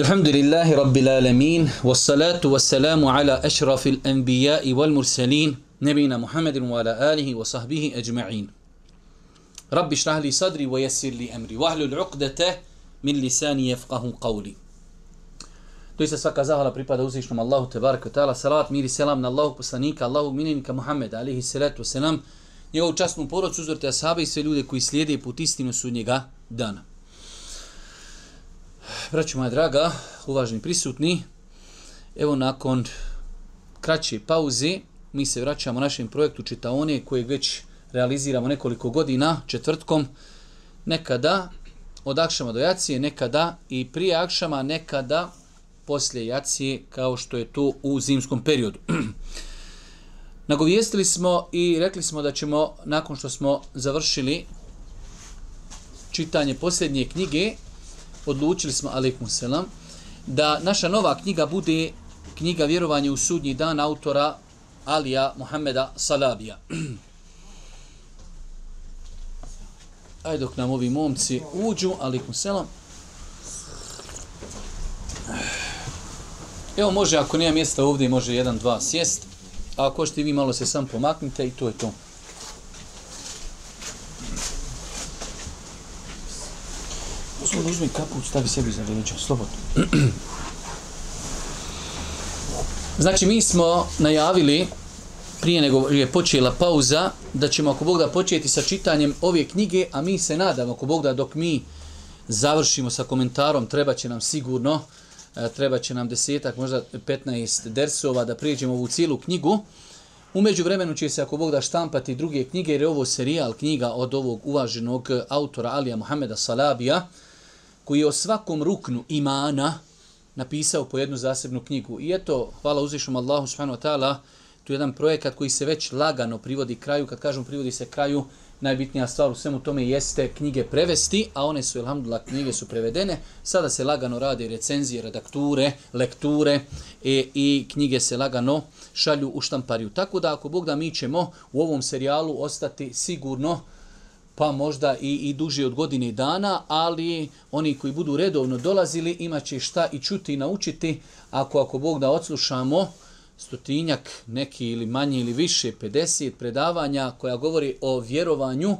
الحمد لله رب العالمين والصلاة والسلام على أشرف الأنبياء والمرسلين نبينا محمد وعلى آله وصحبه أجمعين رب اشرح لي صدري ويسر لي أمري واحلل عقدة من لساني يفقه قولي Doista svaka zahvala pripada uzvišnom Allahu Tebarek Vatala, salat, mir i selam na Allahog poslanika, Allahog minenika Muhammeda, alihi salatu selam, njegovu časnu porodcu, uzvrte ashabe i sve ljude koji slijede put istinu su njega dana. Braću moja draga, uvaženi prisutni, evo nakon kraće pauze mi se vraćamo našem projektu Čitaone kojeg već realiziramo nekoliko godina četvrtkom. Nekada od Akšama do Jacije, nekada i prije Akšama, nekada poslije Jacije kao što je to u zimskom periodu. Nagovijestili smo i rekli smo da ćemo nakon što smo završili čitanje posljednje knjige odlučili smo, alaikum selam, da naša nova knjiga bude knjiga Vjerovanje u sudnji dan autora Alija Mohameda Salabija. Ajde dok nam ovi momci uđu, alaikum selam. Evo može, ako nema mjesta ovdje, može jedan, dva sjest. A ako što vi malo se sam pomaknite i to je to. uzmi kaput, stavi sebi za slobodno. Znači, mi smo najavili, prije nego je počela pauza, da ćemo ako Bog da početi sa čitanjem ove knjige, a mi se nadamo, ako Bog da dok mi završimo sa komentarom, treba će nam sigurno, e, treba će nam desetak, možda 15 dersova da prijeđemo ovu cijelu knjigu. Umeđu međuvremenu će se ako Bog da štampati druge knjige jer je ovo serijal knjiga od ovog uvaženog autora Alija Mohameda Salabija koji je o svakom ruknu imana napisao po jednu zasebnu knjigu. I eto, hvala uzvišom Allahu subhanahu wa ta'ala, tu je jedan projekat koji se već lagano privodi kraju. Kad kažem privodi se kraju, najbitnija stvar u svemu tome jeste knjige prevesti, a one su, ilhamdulillah, knjige su prevedene. Sada se lagano rade recenzije, redakture, lekture i, e, i knjige se lagano šalju u štampariju. Tako da, ako Bog da, mi ćemo u ovom serijalu ostati sigurno pa možda i, i duži od godine dana, ali oni koji budu redovno dolazili imat će šta i čuti i naučiti, ako ako Bog da odslušamo stotinjak neki ili manje ili više, 50 predavanja koja govori o vjerovanju,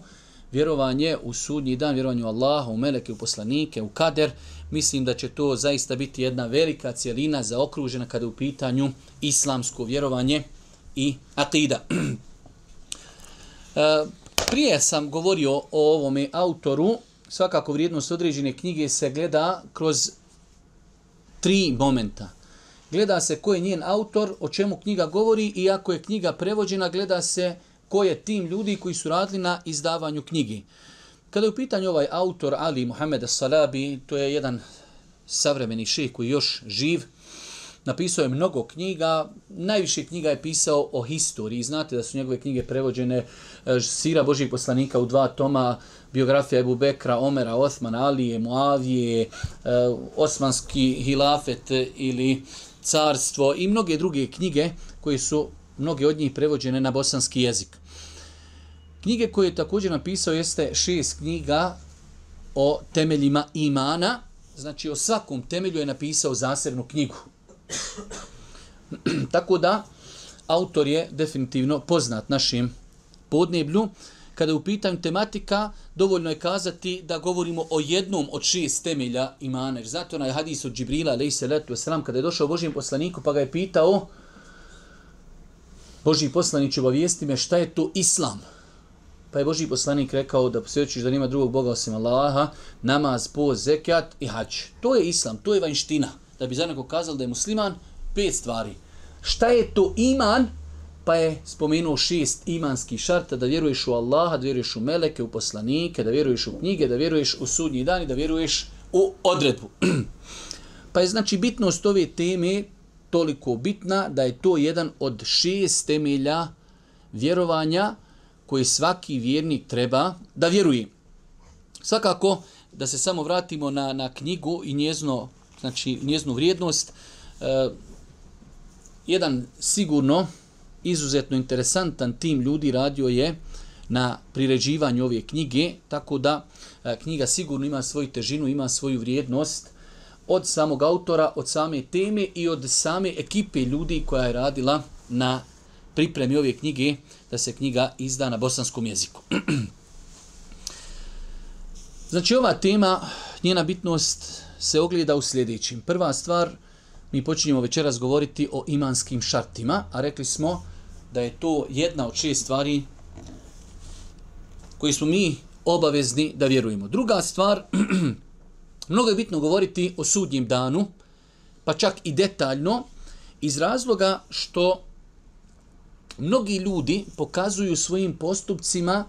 vjerovanje u sudnji dan, vjerovanju u Allaha, u meleke, u poslanike, u kader, mislim da će to zaista biti jedna velika cijelina zaokružena kada je u pitanju islamsko vjerovanje i atida. E, prije sam govorio o ovome autoru, svakako vrijednost određene knjige se gleda kroz tri momenta. Gleda se ko je njen autor, o čemu knjiga govori i ako je knjiga prevođena, gleda se ko je tim ljudi koji su radili na izdavanju knjigi. Kada je u pitanju ovaj autor Ali Muhammed Salabi, to je jedan savremeni ših koji još živ, Napisao je mnogo knjiga, najviše knjiga je pisao o historiji. Znate da su njegove knjige prevođene e, Sira Božih poslanika u dva toma, biografija Ebu Bekra, Omera, Osman, Alije, Moavije, e, Osmanski hilafet ili carstvo i mnoge druge knjige koje su mnoge od njih prevođene na bosanski jezik. Knjige koje je također napisao jeste šest knjiga o temeljima imana, znači o svakom temelju je napisao zasebnu knjigu. Tako da, autor je definitivno poznat našim podneblju. Kada je u pitanju tematika, dovoljno je kazati da govorimo o jednom od šest temelja imana. Zato na hadis od Džibrila, alaih salatu kada je došao Božijem poslaniku pa ga je pitao Boži poslanić obavijesti me šta je to islam. Pa je Boži poslanik rekao da posvjećiš da nima drugog Boga osim Allaha, namaz, poz, zekat i hač. To je islam, to je vanština da bi za nekog kazali da je musliman, pet stvari. Šta je to iman? Pa je spomenuo šest imanskih šarta, da vjeruješ u Allaha, da vjeruješ u meleke, u poslanike, da vjeruješ u knjige, da vjeruješ u sudnji dan i da vjeruješ u odredbu. pa je znači bitnost ove teme toliko bitna da je to jedan od šest temelja vjerovanja koji svaki vjernik treba da vjeruje. Svakako, da se samo vratimo na, na knjigu i njezno znači njeznu vrijednost. E, jedan sigurno izuzetno interesantan tim ljudi radio je na priređivanju ove knjige, tako da e, knjiga sigurno ima svoju težinu, ima svoju vrijednost od samog autora, od same teme i od same ekipe ljudi koja je radila na pripremi ove knjige da se knjiga izda na bosanskom jeziku. Znači ova tema, njena bitnost se ogleda u sljedećim. Prva stvar, mi počinjemo večeras govoriti o imanskim šartima, a rekli smo da je to jedna od šest stvari koji smo mi obavezni da vjerujemo. Druga stvar, mnogo je bitno govoriti o sudnjem danu, pa čak i detaljno, iz razloga što mnogi ljudi pokazuju svojim postupcima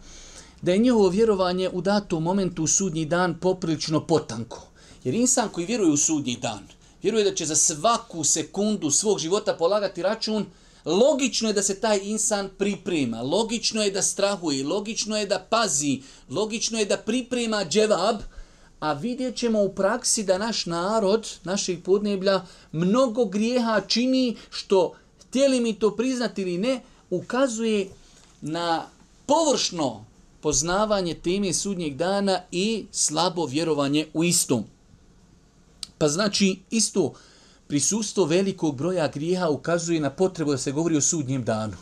da je njihovo vjerovanje u datom momentu u sudnji dan poprilično potanko. Jer insan koji vjeruje u sudnji dan, vjeruje da će za svaku sekundu svog života polagati račun, logično je da se taj insan priprema, logično je da strahuje, logično je da pazi, logično je da priprema dževab, a vidjet ćemo u praksi da naš narod, naših podneblja, mnogo grijeha čini što, htjeli mi to priznati ili ne, ukazuje na površno poznavanje teme sudnjeg dana i slabo vjerovanje u istom. Pa znači isto prisustvo velikog broja grijeha ukazuje na potrebu da se govori o sudnjem danu.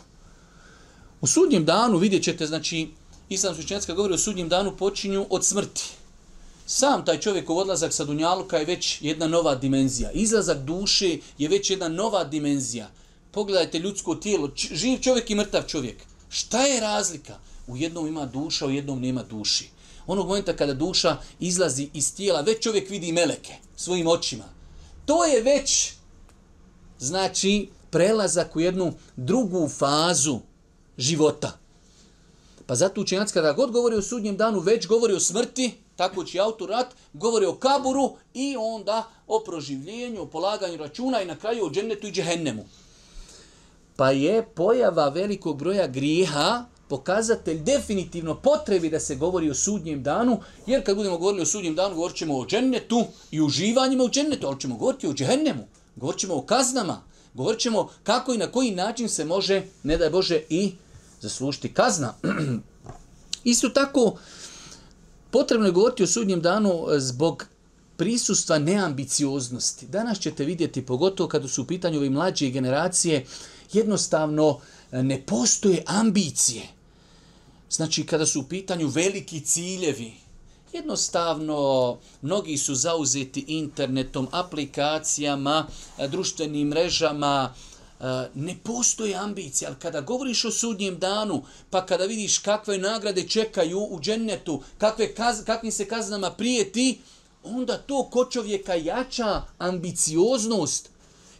U sudnjem danu vidjet ćete, znači, islam učenjacka govori o sudnjem danu počinju od smrti. Sam taj čovjekov odlazak sa Dunjaluka je već jedna nova dimenzija. Izlazak duše je već jedna nova dimenzija. Pogledajte ljudsko tijelo, živ čovjek i mrtav čovjek. Šta je razlika? U jednom ima duša, u jednom nema duši. Onog momenta kada duša izlazi iz tijela, već čovjek vidi meleke svojim očima. To je već, znači, prelazak u jednu drugu fazu života. Pa zato učenjac kada god govori o sudnjem danu, već govori o smrti, tako će autorat, govori o kaburu i onda o proživljenju, o polaganju računa i na kraju o džennetu i džehennemu. Pa je pojava velikog broja grijeha pokazatelj definitivno potrebi da se govori o sudnjem danu, jer kad budemo govorili o sudnjem danu, govorit ćemo o džennetu i uživanjima u džennetu, ali ćemo govoriti o džennemu, govorit ćemo o kaznama, govorit ćemo kako i na koji način se može, ne daj Bože, i zaslužiti kazna. Isto tako, potrebno je govoriti o sudnjem danu e, zbog prisustva neambicioznosti. Danas ćete vidjeti, pogotovo kada su u pitanju ove mlađe generacije, jednostavno e, ne postoje ambicije. Znači, kada su u pitanju veliki ciljevi, jednostavno mnogi su zauzeti internetom, aplikacijama, eh, društvenim mrežama, eh, ne postoje ambicija. ali kada govoriš o sudnjem danu, pa kada vidiš kakve nagrade čekaju u džennetu, kakvim se kaznama prijeti, onda to ko čovjeka jača ambicioznost,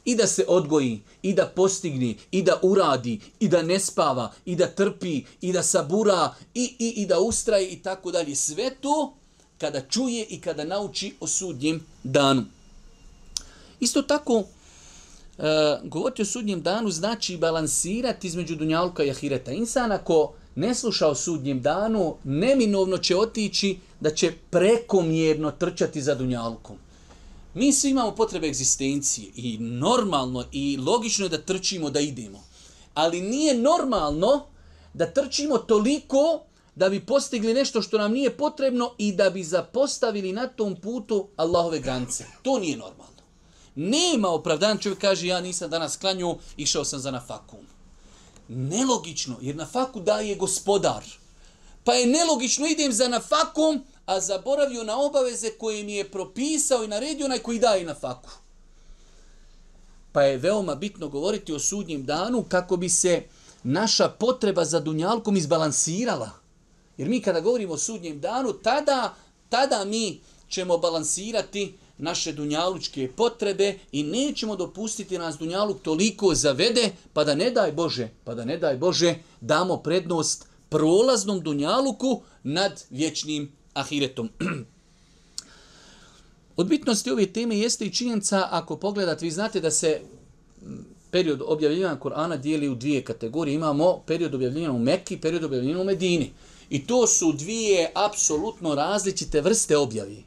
i da se odgoji, i da postigni, i da uradi, i da ne spava, i da trpi, i da sabura, i, i, i da ustraje i tako dalje. Sve to kada čuje i kada nauči o sudnjem danu. Isto tako, e, govoriti o sudnjem danu znači balansirati između Dunjalka i Ahireta. Insan ako ne sluša o sudnjem danu, neminovno će otići da će prekomjerno trčati za Dunjalkom. Mi svi imamo potrebe egzistencije i normalno i logično je da trčimo da idemo. Ali nije normalno da trčimo toliko da bi postigli nešto što nam nije potrebno i da bi zapostavili na tom putu Allahove granice. To nije normalno. Nema opravdan čovjek kaže ja nisam danas klanju, išao sam za na Nelogično, jer na faku daje gospodar. Pa je nelogično idem za na a zaboravio na obaveze koje mi je propisao i naredio onaj koji daje na faku. Pa je veoma bitno govoriti o sudnjem danu kako bi se naša potreba za dunjalkom izbalansirala. Jer mi kada govorimo o sudnjem danu, tada, tada mi ćemo balansirati naše dunjalučke potrebe i nećemo dopustiti nas dunjaluk toliko zavede, pa da ne daj Bože, pa da ne daj Bože, damo prednost prolaznom dunjaluku nad vječnim ahiretom. Od bitnosti ove teme jeste i činjenica, ako pogledate, vi znate da se period objavljivanja Korana dijeli u dvije kategorije. Imamo period objavljivanja u Mekki period objavljivanja u Medini. I to su dvije apsolutno različite vrste objavi.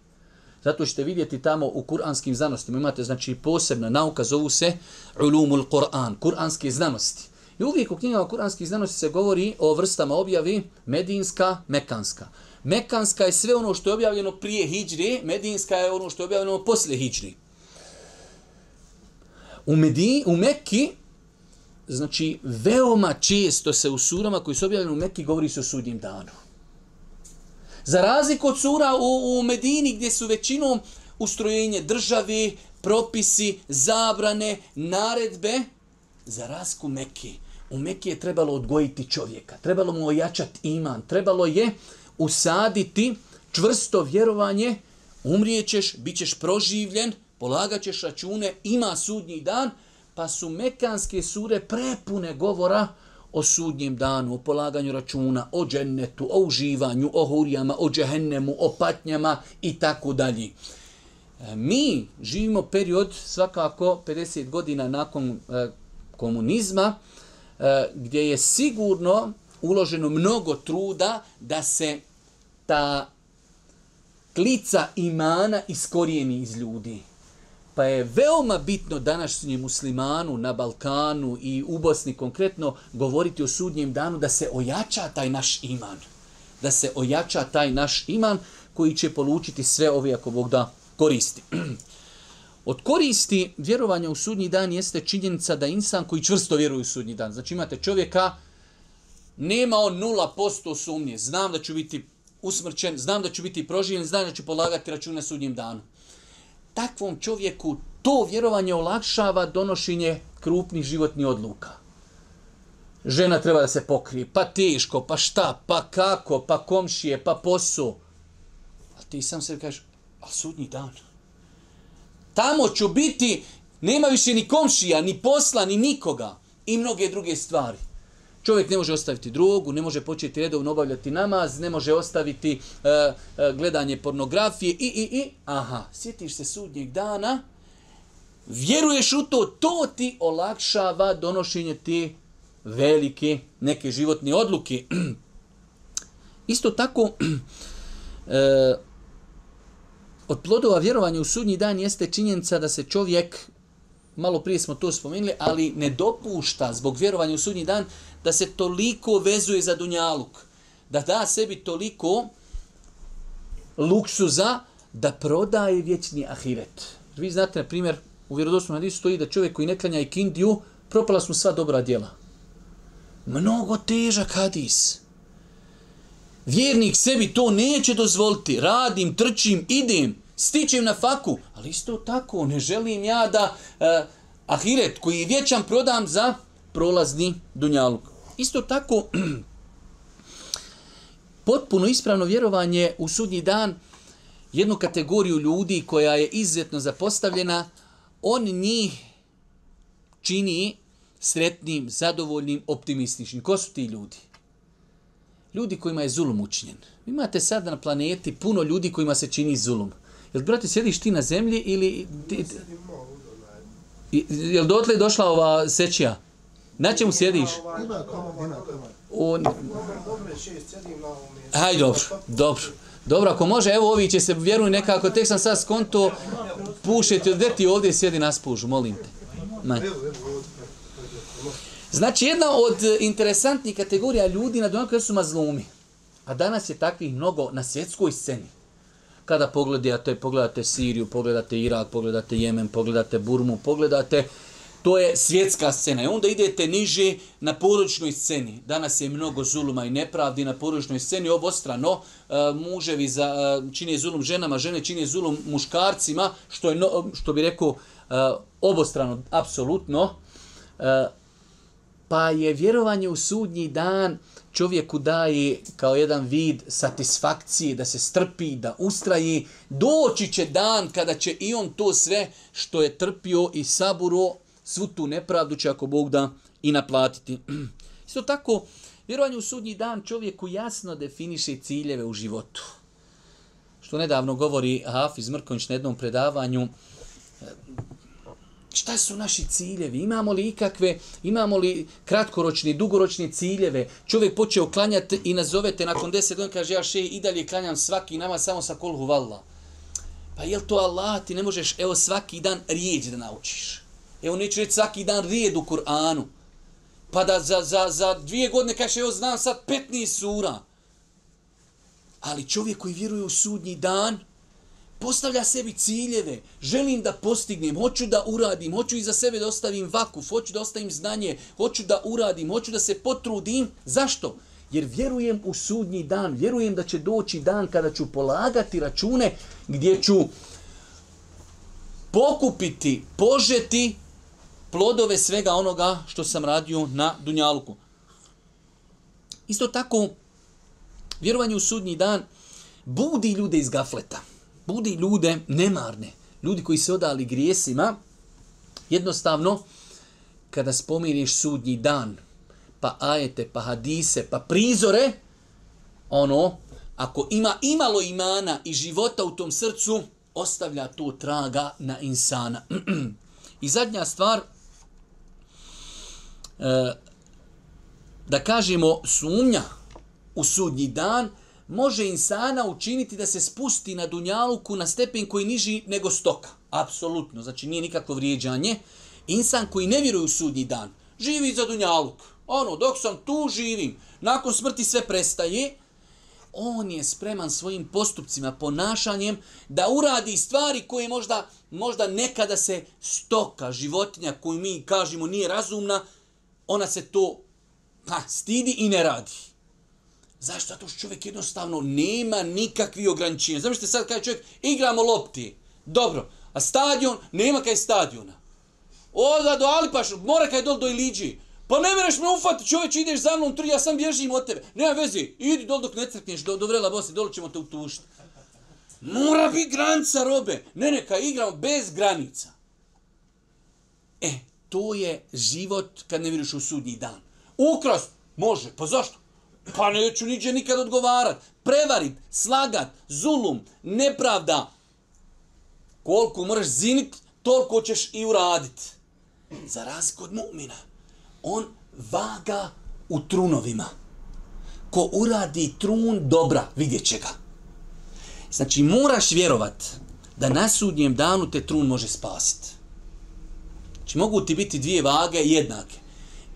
Zato ćete vidjeti tamo u kuranskim znanostima. Imate znači posebna nauka, zovu se ulumul Koran, kuranske znanosti. I uvijek u knjigama kuranskih znanosti se govori o vrstama objavi medinska, mekanska. Mekanska je sve ono što je objavljeno prije Hidžri, Medinska je ono što je objavljeno poslije Hidžri. U, Meki, u Mekki, znači veoma često se u surama koji su objavljeni u Mekki govori se o sudnjem danu. Za razliku od sura u, u Medini gdje su većinom ustrojenje države, propisi, zabrane, naredbe, za razliku Mekki. U Mekki je trebalo odgojiti čovjeka, trebalo mu ojačati iman, trebalo je usaditi čvrsto vjerovanje, umrijećeš, bit ćeš proživljen, polagat ćeš račune, ima sudnji dan, pa su mekanske sure prepune govora o sudnjem danu, o polaganju računa, o džennetu, o uživanju, o hurijama, o džehennemu, o patnjama i tako dalje. E, mi živimo period svakako 50 godina nakon e, komunizma e, gdje je sigurno uloženo mnogo truda da se ta klica imana iskorijeni iz ljudi. Pa je veoma bitno današnjem muslimanu na Balkanu i u Bosni konkretno govoriti o sudnjem danu da se ojača taj naš iman. Da se ojača taj naš iman koji će polučiti sve ove ako Bog da koristi. Od koristi vjerovanja u sudnji dan jeste činjenica da insan koji čvrsto vjeruje u sudnji dan. Znači imate čovjeka nema on 0% sumnje. Znam da ću biti usmrćen, znam da ću biti proživljen, znam da ću polagati račune na sudnjem danu. Takvom čovjeku to vjerovanje olakšava donošenje krupnih životnih odluka. Žena treba da se pokrije, pa teško, pa šta, pa kako, pa komšije, pa posao. A ti sam se kažeš, a sudnji dan. Tamo ću biti, nema više ni komšija, ni posla, ni nikoga. I mnoge druge stvari. Čovjek ne može ostaviti drugu, ne može početi redovno obavljati namaz, ne može ostaviti e, e, gledanje pornografije i, i, i. Aha, sjetiš se sudnjeg dana, vjeruješ u to, to ti olakšava donošenje ti velike neke životne odluke. Isto tako, e, od plodova vjerovanja u sudnji dan jeste činjenica da se čovjek, malo prije smo to spomenuli, ali ne dopušta zbog vjerovanja u sudnji dan da se toliko vezuje za dunjaluk, da da sebi toliko luksuza da prodaje vječni ahiret. Vi znate, na primjer, u vjerodostom hadisu stoji da čovjek koji ne klanja i kindiju, propala su sva dobra djela. Mnogo težak hadis. Vjernik sebi to neće dozvoliti. Radim, trčim, idem, stičem na faku. Ali isto tako, ne želim ja da eh, ahiret koji je vječan prodam za prolazni dunjaluk. Isto tako, potpuno ispravno vjerovanje u sudnji dan jednu kategoriju ljudi koja je izuzetno zapostavljena, on njih čini sretnim, zadovoljnim, optimističnim. Ko su ti ljudi? Ljudi kojima je zulum učinjen. Imate sada na planeti puno ljudi kojima se čini zulum. Jel, brate, sjediš ti na zemlji ili... Jel dotle došla ova sećija? Na čemu sjediš? Hajde, dobro, dobro. Dobro, ako može, evo ovi će se, vjeruj nekako, tek sam sad skonto, pušiti, gdje ti ovdje sjedi na spužu, molim te. Znači, jedna od interesantnih kategorija ljudi na dunaku su mazlumi. A danas je takvih mnogo na svjetskoj sceni. Kada pogledate, pogledate Siriju, pogledate Irak, pogledate Jemen, pogledate Burmu, pogledate to je svjetska scena. I onda idete niže na poručnoj sceni. Danas je mnogo zuluma i nepravdi na poručnoj sceni. Obostrano, e, muževi za, e, čine zulum ženama, žene čine zulum muškarcima, što, je, što bi rekao e, obostrano, apsolutno. Pa je vjerovanje u sudnji dan čovjeku daje kao jedan vid satisfakcije, da se strpi, da ustraji. Doći će dan kada će i on to sve što je trpio i saburo svu tu nepravdu će ako Bog da i naplatiti. Isto tako, vjerovanje u sudnji dan čovjeku jasno definiše ciljeve u životu. Što nedavno govori Hafiz Mrkonjić na jednom predavanju, e, šta su naši ciljevi, imamo li ikakve, imamo li kratkoročne, dugoročne ciljeve. Čovjek počeo klanjati i nazovete nakon deset godina, kaže ja še i dalje klanjam svaki nama samo sa kolhu valla. Pa jel to Allah, ti ne možeš evo svaki dan riječ da naučiš. Evo neću reći svaki dan rijed u Kur'anu. Pa da za, za, za dvije godine kaže evo znam sad 15 sura. Ali čovjek koji vjeruje u sudnji dan, postavlja sebi ciljeve, želim da postignem, hoću da uradim, hoću i za sebe da ostavim vakuf, hoću da ostavim znanje, hoću da uradim, hoću da se potrudim. Zašto? Jer vjerujem u sudnji dan, vjerujem da će doći dan kada ću polagati račune gdje ću pokupiti, požeti plodove svega onoga što sam radio na Dunjaluku. Isto tako, vjerovanje u sudnji dan budi ljude iz gafleta. Budi ljude nemarne. Ljudi koji se odali grijesima, jednostavno, kada spominješ sudnji dan, pa ajete, pa hadise, pa prizore, ono, ako ima imalo imana i života u tom srcu, ostavlja to traga na insana. I zadnja stvar, E, da kažemo sumnja u sudnji dan može insana učiniti da se spusti na dunjaluku na stepen koji niži nego stoka. Apsolutno, znači nije nikakvo vrijeđanje. Insan koji ne vjeruje u sudnji dan, živi za dunjaluk. Ono, dok sam tu živim, nakon smrti sve prestaje, on je spreman svojim postupcima, ponašanjem da uradi stvari koje možda, možda nekada se stoka, životinja koju mi kažemo nije razumna, ona se to pa, stidi i ne radi. Zašto? Zato što čovjek jednostavno nema nikakvih ograničenja. Zamislite sad kada čovjek igramo lopti. Dobro, a stadion, nema kaj stadiona. Oda do Alipaš, mora kaj dol do Iliđi. Pa ne mereš me ufati, čovječ, ideš za mnom tri, ja sam bježim od tebe. Nema veze, idi dol dok ne crkneš, do, do vrela bose, dol ćemo te utušiti. Mora biti granica robe. Ne, neka igramo bez granica. E, to je život kad ne vjeruješ u sudnji dan. Ukrost može, pa zašto? Pa neću niđe nikad odgovarat. Prevarit, slagat, zulum, nepravda. Koliko moraš zinit, toliko ćeš i uradit. Za razliku od mu'mina. On vaga u trunovima. Ko uradi trun dobra, vidjet će ga. Znači moraš vjerovat da na sudnjem danu te trun može spasiti. Znači mogu ti biti dvije vage jednake.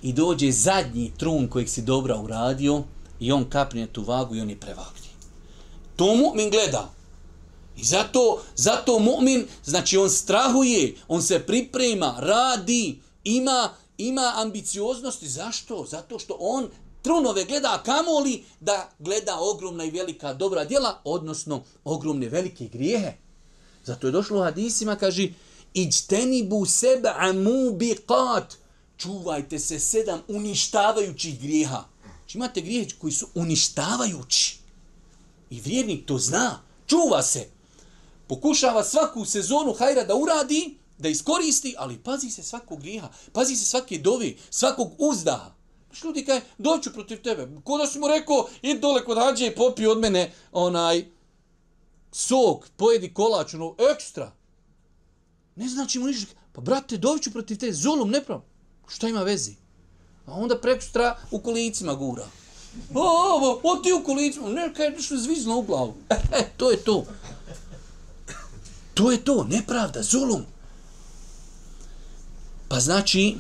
I dođe zadnji trun kojeg si dobro uradio i on kapne tu vagu i on je prevagni. To mu'min gleda. I zato, zato mu'min, znači on strahuje, on se priprema, radi, ima, ima ambicioznosti. Zašto? Zato što on trunove gleda, a kamoli da gleda ogromna i velika dobra djela, odnosno ogromne velike grijehe. Zato je došlo u hadisima, kaže, Ičtenibu sebe kat. Čuvajte se sedam uništavajućih grijeha. Či znači, imate grijeh koji su uništavajući. I vjernik to zna. Čuva se. Pokušava svaku sezonu hajra da uradi, da iskoristi, ali pazi se svakog grijeha. Pazi se svake dovi, svakog uzdaha. Što ljudi kaj, doću protiv tebe. Ko da si mu rekao, id dole kod hađe i popi od mene onaj sok, pojedi kolač, ono, ekstra. Ne znači mu ništa. Pa brate, doviću protiv te zulum, neprav. Šta ima vezi? A onda prekustra u kolicima gura. O, ovo, o ti u kolicima, neka je nešto zvizno u glavu. E, e, to je to. To je to, nepravda, zulum. Pa znači,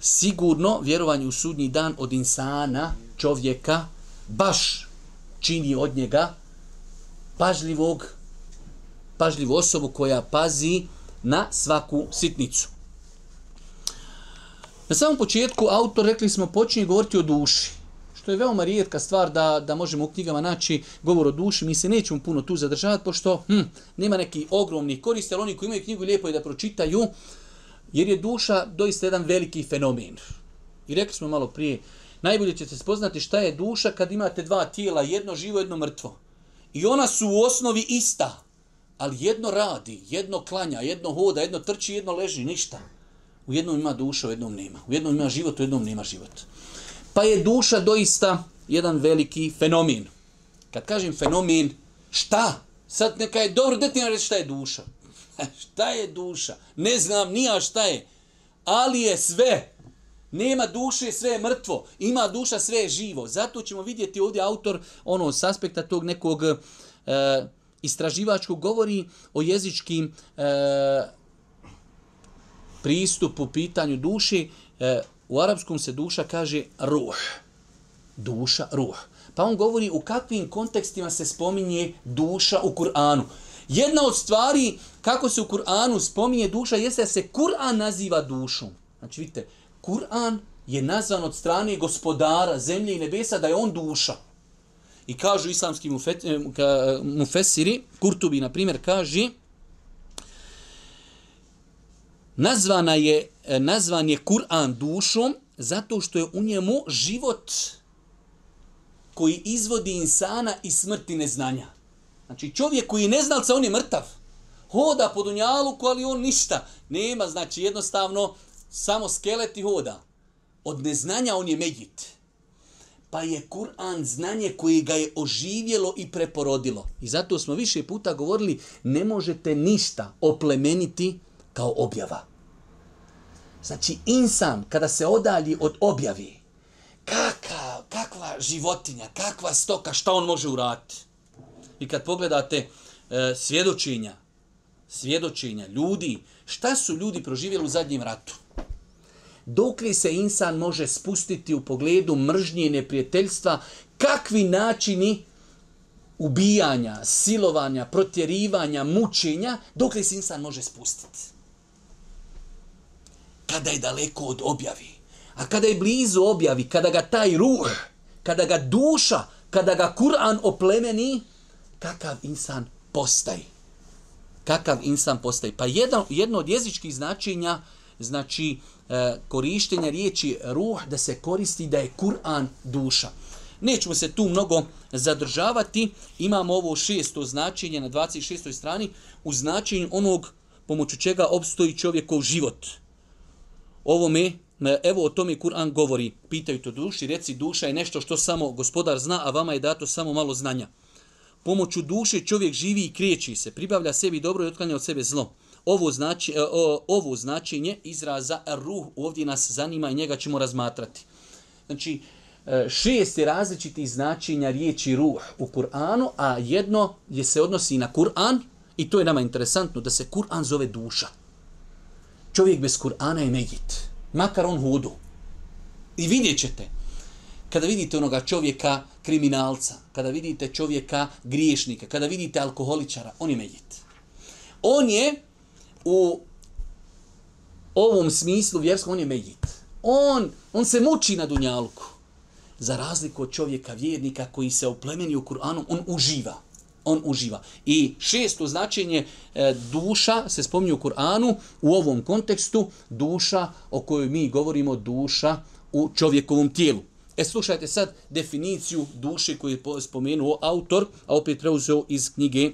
sigurno vjerovanje u sudnji dan od insana, čovjeka, baš čini od njega pažljivog, pažljivu osobu koja pazi na svaku sitnicu. Na samom početku autor, rekli smo, počinje govoriti o duši. Što je veoma rijetka stvar da, da možemo u knjigama naći govor o duši. Mi se nećemo puno tu zadržavati, pošto hm, nema neki ogromni korist, ali oni koji imaju knjigu lijepo je da pročitaju, jer je duša doista jedan veliki fenomen. I rekli smo malo prije, najbolje ćete spoznati šta je duša kad imate dva tijela, jedno živo, jedno mrtvo. I ona su u osnovi ista ali jedno radi, jedno klanja, jedno hoda, jedno trči, jedno leži, ništa. U jednom ima duša, u jednom nema. U jednom ima život, u jednom nema život. Pa je duša doista jedan veliki fenomen. Kad kažem fenomen, šta? Sad neka je dobro, da reći šta je duša. šta je duša? Ne znam nija šta je. Ali je sve. Nema duše, sve je mrtvo. Ima duša, sve je živo. Zato ćemo vidjeti ovdje autor ono s aspekta tog nekog eh, istraživačku govori o jezičkim e, pristupu, pitanju duši. E, u arapskom se duša kaže ruh. Duša, ruh. Pa on govori u kakvim kontekstima se spominje duša u Kur'anu. Jedna od stvari kako se u Kur'anu spominje duša jeste da se Kur'an naziva dušom. Znači vidite, Kur'an je nazvan od strane gospodara zemlje i nebesa da je on duša. I kažu islamski eh, mufesiri, Kurtubi, na primjer, kaže nazvana je, eh, nazvan je Kur'an dušom zato što je u njemu život koji izvodi insana iz smrti neznanja. Znači čovjek koji je neznalca, on je mrtav. Hoda po dunjalu ali on ništa. Nema, znači jednostavno, samo skelet i hoda. Od neznanja on je medjit pa je Kur'an znanje koje ga je oživjelo i preporodilo. I zato smo više puta govorili ne možete ništa oplemeniti kao objava. Znači insan kada se odalji od objavi, kakva životinja, kakva stoka, šta on može uraditi? I kad pogledate e, svjedočenja, svjedočenja ljudi, šta su ljudi proživjeli u zadnjem ratu? dok li se insan može spustiti u pogledu mržnje i neprijateljstva, kakvi načini ubijanja, silovanja, protjerivanja, mučenja, dok li se insan može spustiti. Kada je daleko od objavi, a kada je blizu objavi, kada ga taj ruh, kada ga duša, kada ga Kur'an oplemeni, kakav insan postaje. Kakav insan postaje. Pa jedno, jedno od jezičkih značenja znači korištenja korištenje riječi ruh da se koristi da je Kur'an duša. Nećemo se tu mnogo zadržavati. Imamo ovo šesto značenje na 26. strani u značenju onog pomoću čega obstoji čovjekov život. Ovo me, e, evo o tome Kur'an govori. Pitaju to duši, reci duša je nešto što samo gospodar zna, a vama je dato samo malo znanja. Pomoću duše čovjek živi i kriječi se, pribavlja sebi dobro i otklanja od sebe zlo. Ovo znači, e, ovo značenje izraza ruh ovdje nas zanima i njega ćemo razmatrati. Znači, e, šest je različitih značenja riječi ruh u Kur'anu, a jedno je se odnosi na Kur'an i to je nama interesantno, da se Kur'an zove duša. Čovjek bez Kur'ana je negit, makar on hudu. I vidjet ćete, kada vidite onoga čovjeka kriminalca, kada vidite čovjeka griješnika, kada vidite alkoholičara, on je megit. On je u ovom smislu vjerskom, on je mejit. On, on se muči na dunjalku. Za razliku od čovjeka vjernika koji se oplemeni u Kuranu, on uživa. On uživa. I šesto značenje e, duša se spominje u Kur'anu u ovom kontekstu duša o kojoj mi govorimo duša u čovjekovom tijelu. E slušajte sad definiciju duše koju je spomenuo autor, a opet preuzeo iz knjige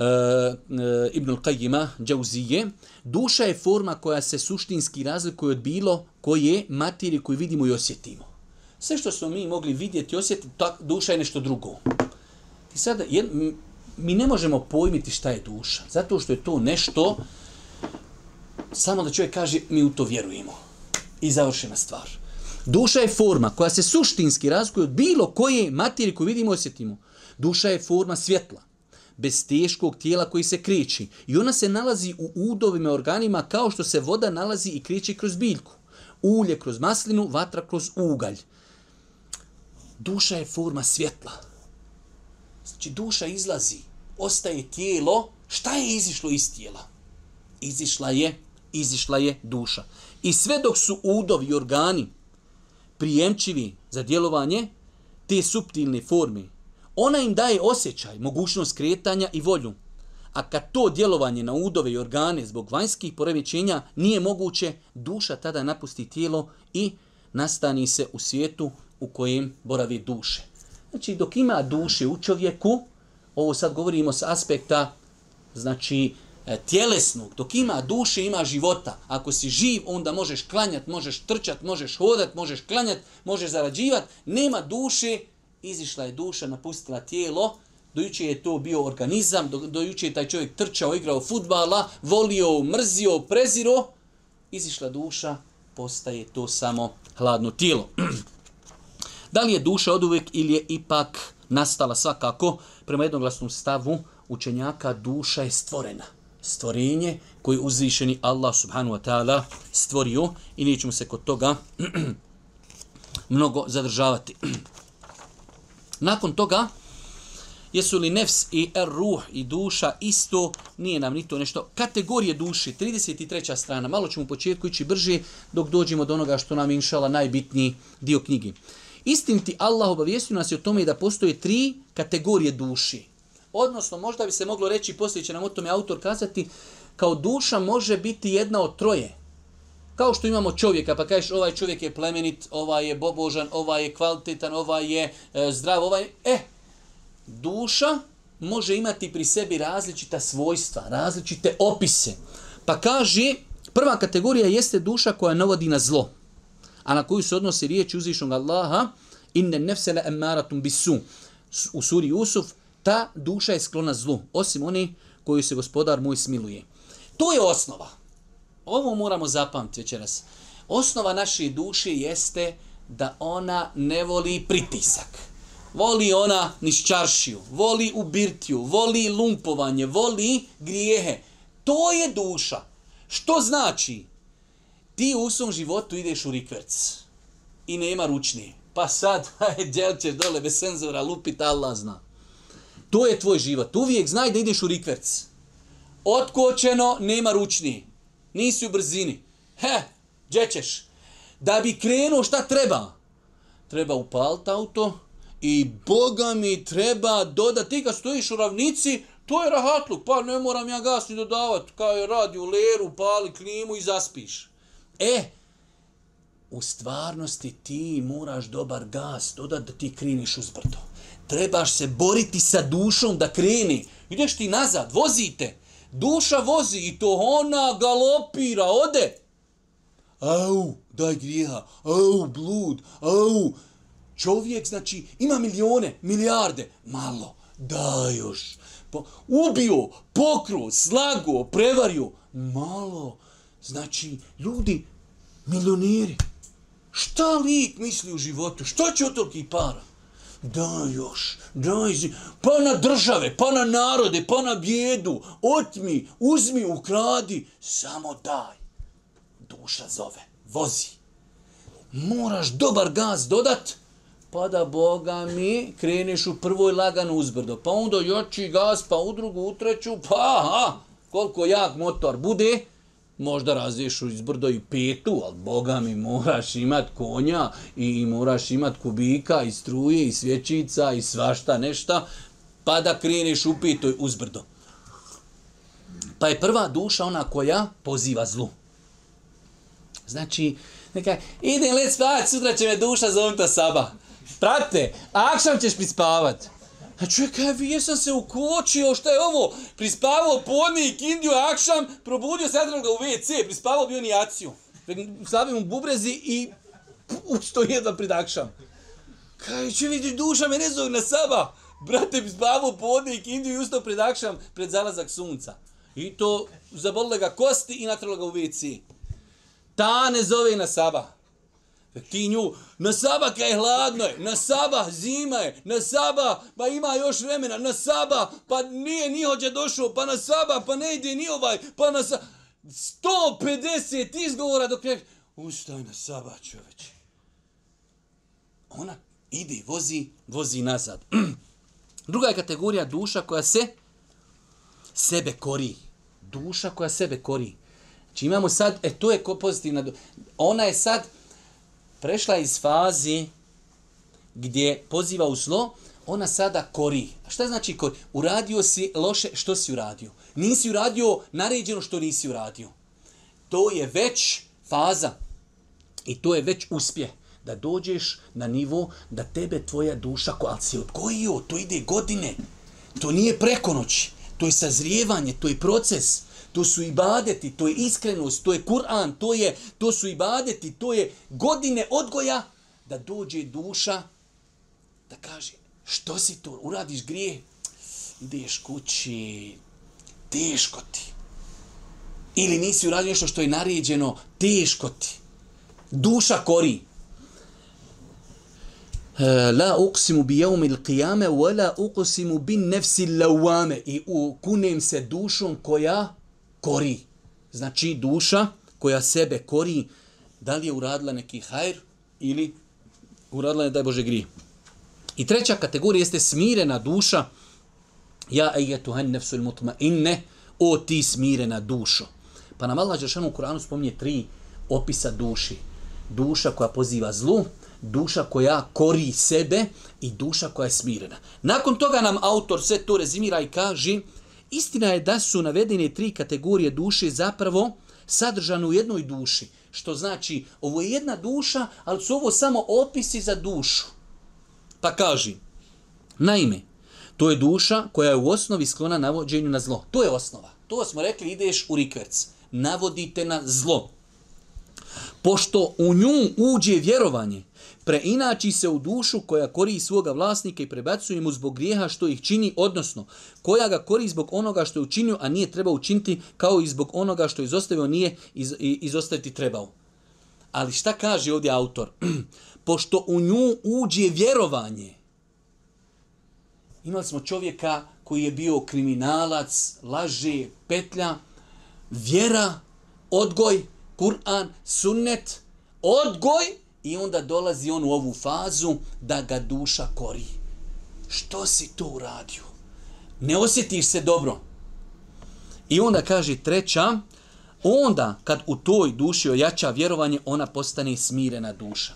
E, e, Ibnul Qajima Džauzije, duša je forma koja se suštinski razlikuje od bilo koje materije koju vidimo i osjetimo. Sve što smo mi mogli vidjeti i osjetiti, tak, duša je nešto drugo. I sada, mi ne možemo pojmiti šta je duša, zato što je to nešto samo da čovjek kaže mi u to vjerujemo. I završena stvar. Duša je forma koja se suštinski razlikuje od bilo koje materije koju vidimo i osjetimo. Duša je forma svjetla bez teškog tijela koji se kriči. I ona se nalazi u udovima organima kao što se voda nalazi i kriči kroz biljku. Ulje kroz maslinu, vatra kroz ugalj. Duša je forma svjetla. Znači duša izlazi, ostaje tijelo. Šta je izišlo iz tijela? Izišla je, izišla je duša. I sve dok su udovi organi prijemčivi za djelovanje te subtilne forme ona im daje osjećaj, mogućnost kretanja i volju. A kad to djelovanje na udove i organe zbog vanjskih poremećenja nije moguće, duša tada napusti tijelo i nastani se u svijetu u kojem boravi duše. Znači, dok ima duše u čovjeku, ovo sad govorimo s aspekta znači e, tjelesnog, dok ima duše, ima života. Ako si živ, onda možeš klanjati, možeš trčati, možeš hodati, možeš klanjati, možeš zarađivati. Nema duše, izišla je duša, napustila tijelo, Dojuče je to bio organizam, do, dojuče je taj čovjek trčao, igrao futbala, volio, mrzio, preziro. Izišla duša, postaje to samo hladno tijelo. da li je duša od uvijek ili je ipak nastala svakako? Prema jednoglasnom stavu učenjaka duša je stvorena. Stvorenje koji je uzvišeni Allah subhanu wa ta'ala stvorio i nećemo se kod toga mnogo zadržavati. Nakon toga, jesu li nefs i er ruh i duša isto, nije nam ni to nešto. Kategorije duši, 33. strana, malo ćemo u početku ići brže dok dođemo do onoga što nam je inšala najbitniji dio knjigi. Istiniti Allah obavijestio nas je o tome da postoje tri kategorije duši. Odnosno, možda bi se moglo reći, poslije će nam o tome autor kazati, kao duša može biti jedna od troje. Kao što imamo čovjeka, pa kažeš ovaj čovjek je plemenit, ovaj je bobožan, ovaj je kvalitetan, ovaj je e, zdrav, ovaj... E, duša može imati pri sebi različita svojstva, različite opise. Pa kaže, prva kategorija jeste duša koja navodi na zlo, a na koju se odnosi riječ uzvišnog Allaha, ne nefsele emaratum bisu. U suri Jusuf, ta duša je sklona zlu, osim oni koju se gospodar moj smiluje. To je osnova. Ovo moramo zapamtiti večeras. Osnova naše duše jeste da ona ne voli pritisak. Voli ona nišćaršiju, voli ubirtiju, voli lumpovanje, voli grijehe. To je duša. Što znači? Ti u svom životu ideš u rikverc i nema ručni. Pa sad, djel ćeš dole bez senzora lupit, Allah zna. To je tvoj život. Uvijek znaj da ideš u rikverc. Otkočeno, nema ručni. Nisi u brzini. He, gdje Da bi krenuo šta treba? Treba upaliti auto i boga mi treba dodati. Ti kad stojiš u ravnici, to je rahatluk. Pa ne moram ja gas ni dodavat. Kao je radi u leru, pali klimu i zaspiš. E, u stvarnosti ti moraš dobar gas dodati da ti kriniš brdo. Trebaš se boriti sa dušom da kreni. Ideš ti nazad, vozite. Duša vozi i to ona galopira, ode. Au, daj griha. au, blud, au. Čovjek, znači, ima milijone, milijarde, malo, da još. Po, ubio, pokruo, slago, prevario, malo. Znači, ljudi, milioniri, šta lik misli u životu, Što će od i para? da još, daj pa na države, pa na narode, pa na bjedu, otmi, uzmi, ukradi, samo daj. Duša zove, vozi. Moraš dobar gaz dodat, pa da Boga mi kreneš u prvoj lagano uzbrdo, pa onda joči gaz, pa u drugu, u treću, pa koliko jak motor bude, možda razviješ u brdo i petu, ali boga mi moraš imat konja i moraš imat kubika i struje i svječica i svašta nešta, pa da kreneš u uz uzbrdo. Pa je prva duša ona koja poziva zlu. Znači, neka, idem let spavat, sutra će me duša zovnuta saba. Prate, akšan ćeš mi spavat. A čekaj, jesam se ukočio, šta je ovo? Prispavao podnik, indio, akšam, probudio se ga u WC, prispavao bi on i mu bubrezi i usto jedan pred akšam. Kaj će vidiš duša me ne zove na saba. Brate, prispavao podnik, indio i usto pred akšam, pred zalazak sunca. I to zabolile ga kosti i natrlo ga u WC. Ta ne zove na saba. Ti nju, na saba kaj je hladno je, na saba zima je, na saba pa ima još vremena, na saba pa nije ni hođe došao, pa na saba pa ne ide ni ovaj, pa na saba. 150 izgovora dok je, ustaj na saba čoveče. Ona ide, vozi, vozi nazad. Druga je kategorija duša koja se sebe kori. Duša koja sebe kori. Znači imamo sad, e to je pozitivna duša. Ona je sad, prešla iz fazi gdje poziva u zlo, ona sada kori. A šta znači kori? Uradio si loše što si uradio. Nisi uradio naređeno što nisi uradio. To je već faza i to je već uspjeh da dođeš na nivo da tebe tvoja duša, koja si odgojio, to ide godine, to nije preko noći, to je sazrijevanje, to je proces to su ibadeti, to je iskrenost, to je Kur'an, to, je, to su ibadeti, to je godine odgoja da dođe duša da kaže što si to, uradiš grijeh, ideš kući, teško ti. Ili nisi uradio nešto što je naređeno, teško ti. Duša kori. E, la uqsimu bi jevmi l'qiyame, wa la uqsimu bin nefsi lawame. I kunem se dušom koja kori. Znači duša koja sebe kori, da li je uradila neki hajr ili uradila ne daj Bože, gri. I treća kategorija jeste smirena duša. Ja ejetuhan nefsul mutma inne, o ti smirena dušo. Pa nam Allah Žešanu u Koranu spominje tri opisa duši. Duša koja poziva zlu, duša koja kori sebe i duša koja je smirena. Nakon toga nam autor sve to rezimira i kaže Istina je da su navedene tri kategorije duše zapravo sadržane u jednoj duši. Što znači, ovo je jedna duša, ali su ovo samo opisi za dušu. Pa kaži, naime, to je duša koja je u osnovi sklona navođenju na zlo. To je osnova. To smo rekli, ideš u rikverc. Navodite na zlo. Pošto u nju uđe vjerovanje, preinači se u dušu koja kori svoga vlasnika i prebacuje mu zbog grijeha što ih čini, odnosno koja ga kori zbog onoga što je učinio, a nije trebao učiniti, kao i zbog onoga što je izostavio, nije iz, izostaviti trebao. Ali šta kaže ovdje autor? Pošto u nju uđe vjerovanje. Imali smo čovjeka koji je bio kriminalac, laže, petlja, vjera, odgoj, Kur'an, sunnet, odgoj i onda dolazi on u ovu fazu da ga duša kori. Što si to uradio? Ne osjetiš se dobro. I onda kaže treća, onda kad u toj duši ojača vjerovanje, ona postane smirena duša.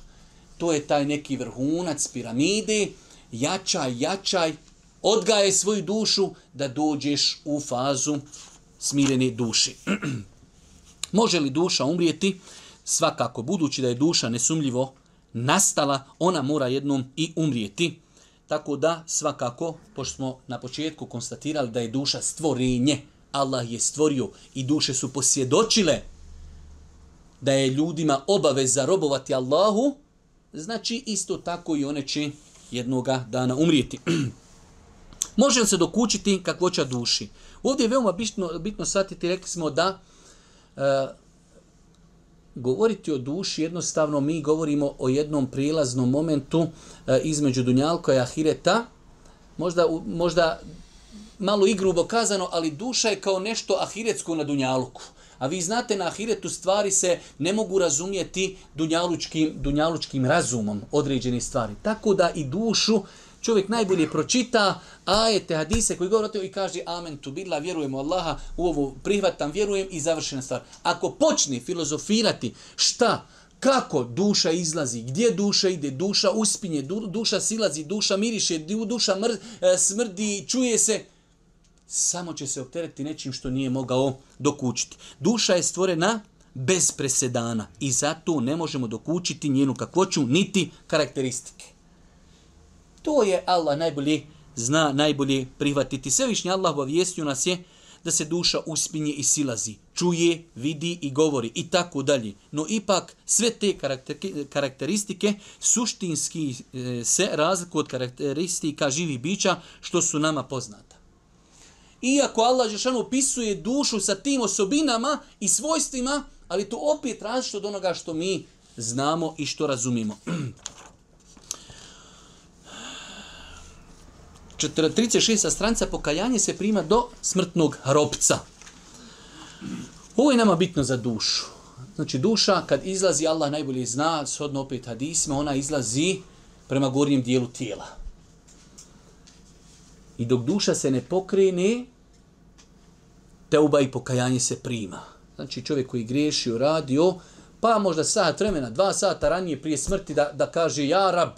To je taj neki vrhunac piramide, jačaj, jačaj, odgaje svoju dušu da dođeš u fazu smirene duši. Može li duša umrijeti? Svakako, budući da je duša nesumljivo nastala, ona mora jednom i umrijeti. Tako da, svakako, pošto smo na početku konstatirali da je duša stvorenje, Allah je stvorio i duše su posvjedočile da je ljudima obaveza robovati Allahu, znači isto tako i one će jednoga dana umrijeti. Može li se dokučiti kakvoća duši? Ovdje je veoma bitno, bitno shvatiti, rekli smo da e, govoriti o duši, jednostavno mi govorimo o jednom prijelaznom momentu e, između Dunjalka i Ahireta. Možda, možda malo igrubo kazano, ali duša je kao nešto ahiretsko na Dunjalku. A vi znate, na ahiretu stvari se ne mogu razumjeti dunjalučkim, dunjalučkim razumom određene stvari. Tako da i dušu Čovjek najbolje pročita ajete, hadise koji govore i kaže amen tu bidla, vjerujem u Allaha, u ovu prihvatam, vjerujem i završena stvar. Ako počne filozofirati šta, kako duša izlazi, gdje duša ide, duša uspinje, duša silazi, duša miriše, duša mr e, smrdi, čuje se, samo će se opteretiti nečim što nije mogao dokučiti. Duša je stvorena bez presedana i zato ne možemo dokučiti njenu kakvoću niti karakteristike. To je Allah najbolje zna, najbolje prihvatiti. Svevišnji Allah obavijestio nas je da se duša uspinje i silazi, čuje, vidi i govori i tako dalje. No ipak sve te karakteristike suštinski e, se razlikuju od karakteristika živih bića što su nama poznata. Iako Allah Žešan opisuje dušu sa tim osobinama i svojstvima, ali to opet različito od onoga što mi znamo i što razumimo. 36. stranca pokajanje se prima do smrtnog robca. Ovo je nama bitno za dušu. Znači duša kad izlazi, Allah najbolje zna, shodno opet hadisma, ona izlazi prema gornjem dijelu tijela. I dok duša se ne pokrene, teuba i pokajanje se prima. Znači čovjek koji griješio, radio, pa možda sat vremena, dva sata ranije prije smrti da, da kaže ja rab,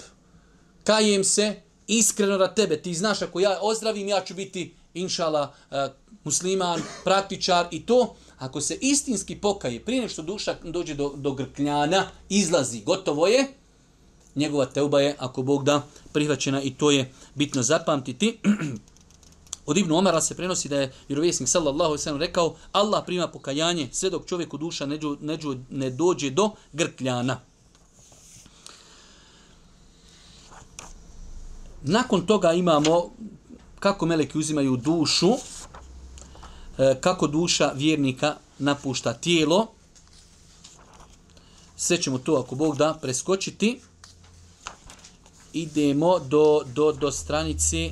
kajem se, iskreno na tebe, ti znaš ako ja ozdravim, ja ću biti inšala eh, musliman, praktičar i to. Ako se istinski pokaje, prije nešto duša dođe do, do grkljana, izlazi, gotovo je, njegova teuba je, ako Bog da, prihvaćena i to je bitno zapamtiti. Od Ibnu Omara se prenosi da je vjerovjesnik sallallahu alejhi rekao Allah prima pokajanje sve dok čovjeku duša ne dođe do grkljana. Nakon toga imamo kako meleki uzimaju dušu, e, kako duša vjernika napušta tijelo. Sve ćemo to, ako Bog da, preskočiti. Idemo do, do, do stranice,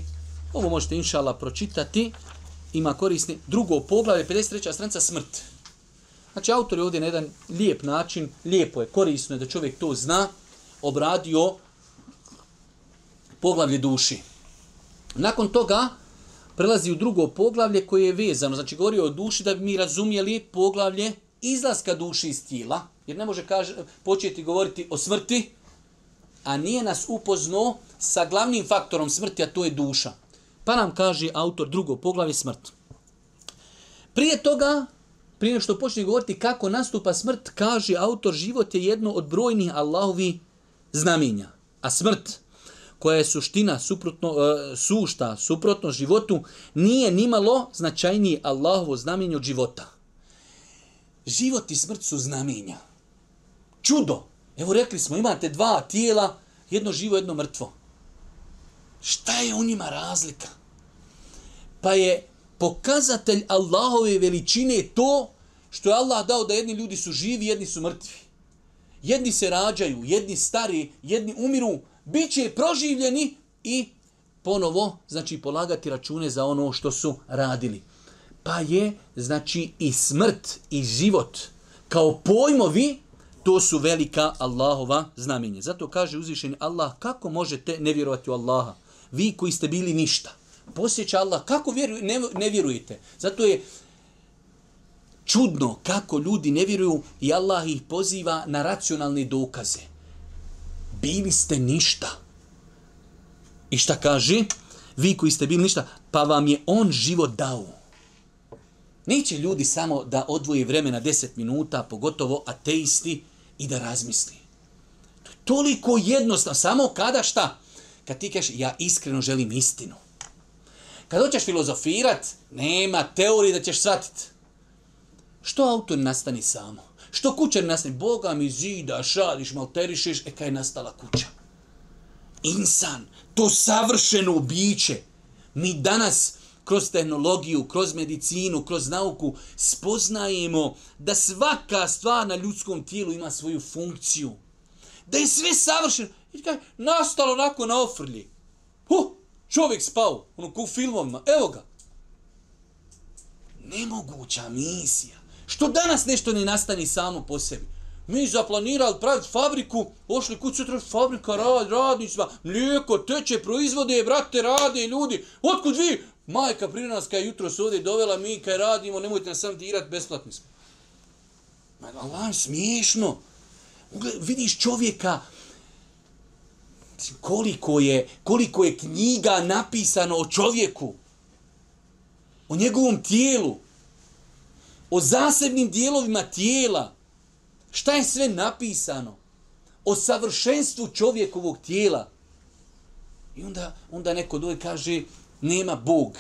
ovo možete inšala pročitati, ima korisni drugo poglavlje, 53. stranica smrt. Znači, autor je ovdje na jedan lijep način, lijepo je, korisno je da čovjek to zna, obradio poglavlje duši. Nakon toga prelazi u drugo poglavlje koje je vezano, znači govori o duši da bi mi razumijeli poglavlje izlaska duši iz tijela, jer ne može početi govoriti o smrti, a nije nas upozno sa glavnim faktorom smrti, a to je duša. Pa nam kaže autor drugo poglavlje smrt. Prije toga, prije što počne govoriti kako nastupa smrt, kaže autor život je jedno od brojnih Allahovi znamenja. A smrt koja je suština suprotno, e, sušta, suprotno životu, nije nimalo značajniji Allahovo znamenje od života. Život i smrt su znamenja. Čudo! Evo rekli smo, imate dva tijela, jedno živo, jedno mrtvo. Šta je u njima razlika? Pa je pokazatelj Allahove veličine to što je Allah dao da jedni ljudi su živi, jedni su mrtvi. Jedni se rađaju, jedni stari, jedni umiru, bit će proživljeni i ponovo znači polagati račune za ono što su radili. Pa je znači i smrt i život kao pojmovi to su velika Allahova znamenje. Zato kaže uzvišeni Allah kako možete ne vjerovati u Allaha? Vi koji ste bili ništa. Posjeća Allah kako vjeruj, ne, ne vjerujete? Zato je čudno kako ljudi ne vjeruju i Allah ih poziva na racionalne dokaze bili ste ništa. I šta kaže? Vi koji ste bili ništa, pa vam je on život dao. Neće ljudi samo da odvoji vremena deset minuta, pogotovo ateisti, i da razmisli. To je toliko jednostavno, samo kada šta? Kad ti kažeš, ja iskreno želim istinu. Kad hoćeš filozofirat, nema teorije da ćeš shvatiti. Što autor nastani samo? Što kuća ne nastane? Boga mi zida, šališ, malterišeš, e kaj je nastala kuća. Insan, to savršeno biće. Mi danas kroz tehnologiju, kroz medicinu, kroz nauku spoznajemo da svaka stvar na ljudskom tijelu ima svoju funkciju. Da je sve savršeno. I kaj, nastalo onako na ofrlji. Huh, čovjek spao, ono ku u filmovima, evo ga. Nemoguća misija. Što danas nešto ne nastani samo po sebi? Mi zaplanirali praviti fabriku, ošli kući sutra, fabrika rad, radnicima, mlijeko, teče, proizvode, brate, rade ljudi. Otkud vi? Majka nas, je jutro se ovdje dovela, mi kaj radimo, nemojte nas sam dirati, besplatni smo. Ma Allah, smiješno. Ugled, vidiš čovjeka, koliko je, koliko je knjiga napisano o čovjeku, o njegovom tijelu, o zasebnim dijelovima tijela, šta je sve napisano, o savršenstvu čovjekovog tijela. I onda, onda neko doje kaže, nema Bog.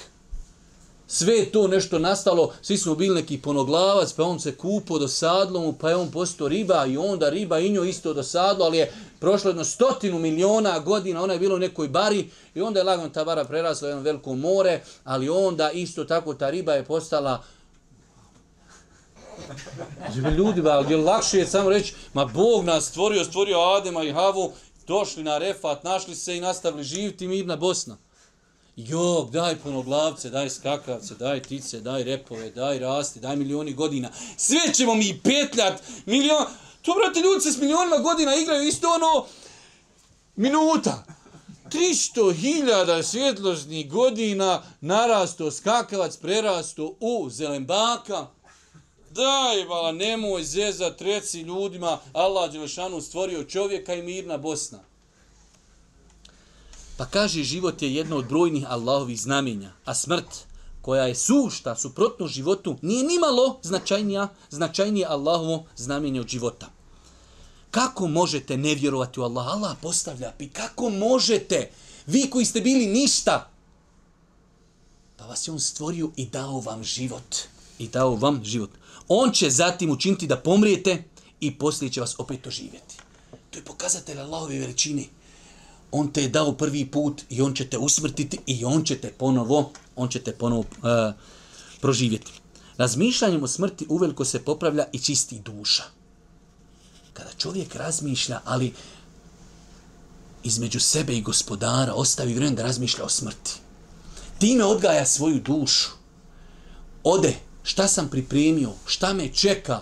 Sve je to nešto nastalo, svi smo bili neki ponoglavac, pa on se kupo dosadlo mu, pa je on postao riba i onda riba i njoj isto dosadlo, ali je prošlo jedno stotinu miliona godina, ona je bila u nekoj bari i onda je lagom ta bara prerasla u jedno veliko more, ali onda isto tako ta riba je postala Živi ljudi, ali je lakše je samo reći, ma Bog nas stvorio, stvorio Adema i Havu, došli na refat, našli se i nastavili mi na Bosna. Jog, daj punoglavce, daj skakavce, daj tice, daj repove, daj rasti, daj milioni godina. Sve ćemo mi petljat, milion... To, brate, ljudi se s milionima godina igraju isto ono... Minuta. 300.000 svjetložnih godina narasto skakavac, prerasto u Zelenbaka, Daj, vala, nemoj zezat, reci ljudima, Allah Đelešanu stvorio čovjeka i mirna Bosna. Pa kaže, život je jedno od brojnih Allahovih znamenja, a smrt, koja je sušta, suprotno životu, nije nimalo značajnija, značajnije Allahovo znamenje od života. Kako možete ne vjerovati u Allah? Allah postavlja pi. Kako možete? Vi koji ste bili ništa. Pa vas je on stvorio i dao vam život. I dao vam život. On će zatim učiniti da pomrijete i poslije će vas opet oživjeti. To je pokazatelj Allahove veličine. On te je dao prvi put i on će te usmrtiti i on će te ponovo, on će te ponovo e, proživjeti. Razmišljanjem o smrti uveliko se popravlja i čisti duša. Kada čovjek razmišlja, ali između sebe i gospodara ostavi vrijeme da razmišlja o smrti. Time odgaja svoju dušu. Ode šta sam pripremio, šta me čeka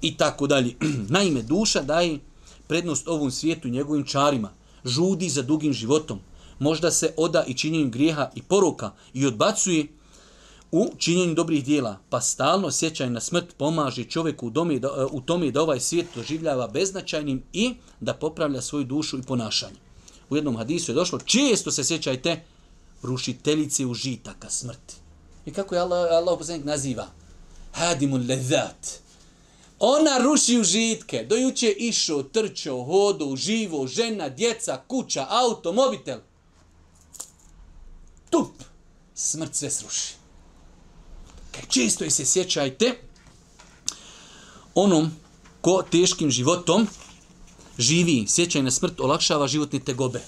i tako dalje. Naime, duša daje prednost ovom svijetu njegovim čarima, žudi za dugim životom, možda se oda i činjenju grijeha i poroka i odbacuje u činjenju dobrih dijela, pa stalno sjećaj na smrt pomaže čovjeku u, u tome da ovaj svijet doživljava beznačajnim i da popravlja svoju dušu i ponašanje. U jednom hadisu je došlo, često se sjećajte rušiteljice užitaka smrti. I kako je Allah, Allah naziva? Hadimun lezat. Ona ruši užitke. Dojuće išao, trčo, hodo, živo, žena, djeca, kuća, auto, mobitel. Tup! Smrt sve sruši. Kaj često se sjećajte onom ko teškim životom živi, sjećaj na smrt, olakšava životne tegobe.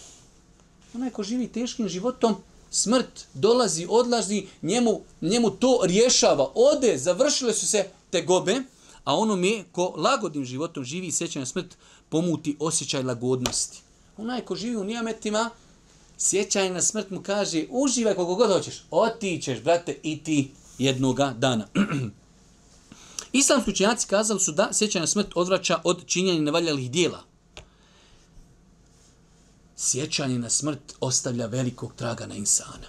Onaj ko živi teškim životom, smrt dolazi, odlazi, njemu, njemu to rješava. Ode, završile su se tegobe, a ono mi ko lagodnim životom živi i na smrt, pomuti osjećaj lagodnosti. Onaj ko živi u nijametima, sjećaj na smrt mu kaže, uživaj koliko god hoćeš, otićeš, brate, i ti jednoga dana. Islamski učenjaci kazali su da sjećaj na smrt odvraća od činjenja nevaljalih dijela sjećanje na smrt ostavlja velikog traga na insana.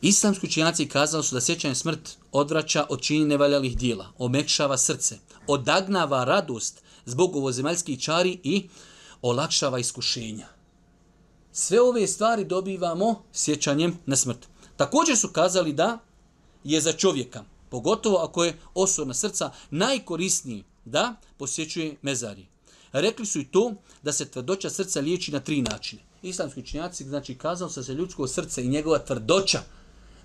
Islamski učinjaci kazali su da sjećanje smrt odvraća od čini nevaljalih dijela, omekšava srce, odagnava radost zbog ovozemaljskih čari i olakšava iskušenja. Sve ove stvari dobivamo sjećanjem na smrt. Također su kazali da je za čovjeka, pogotovo ako je osobna srca, najkorisniji da posjećuje mezari. Rekli su i to da se tvrdoća srca liječi na tri načine. Islamski učinjaci, znači kazao se se ljudsko srce i njegova tvrdoća,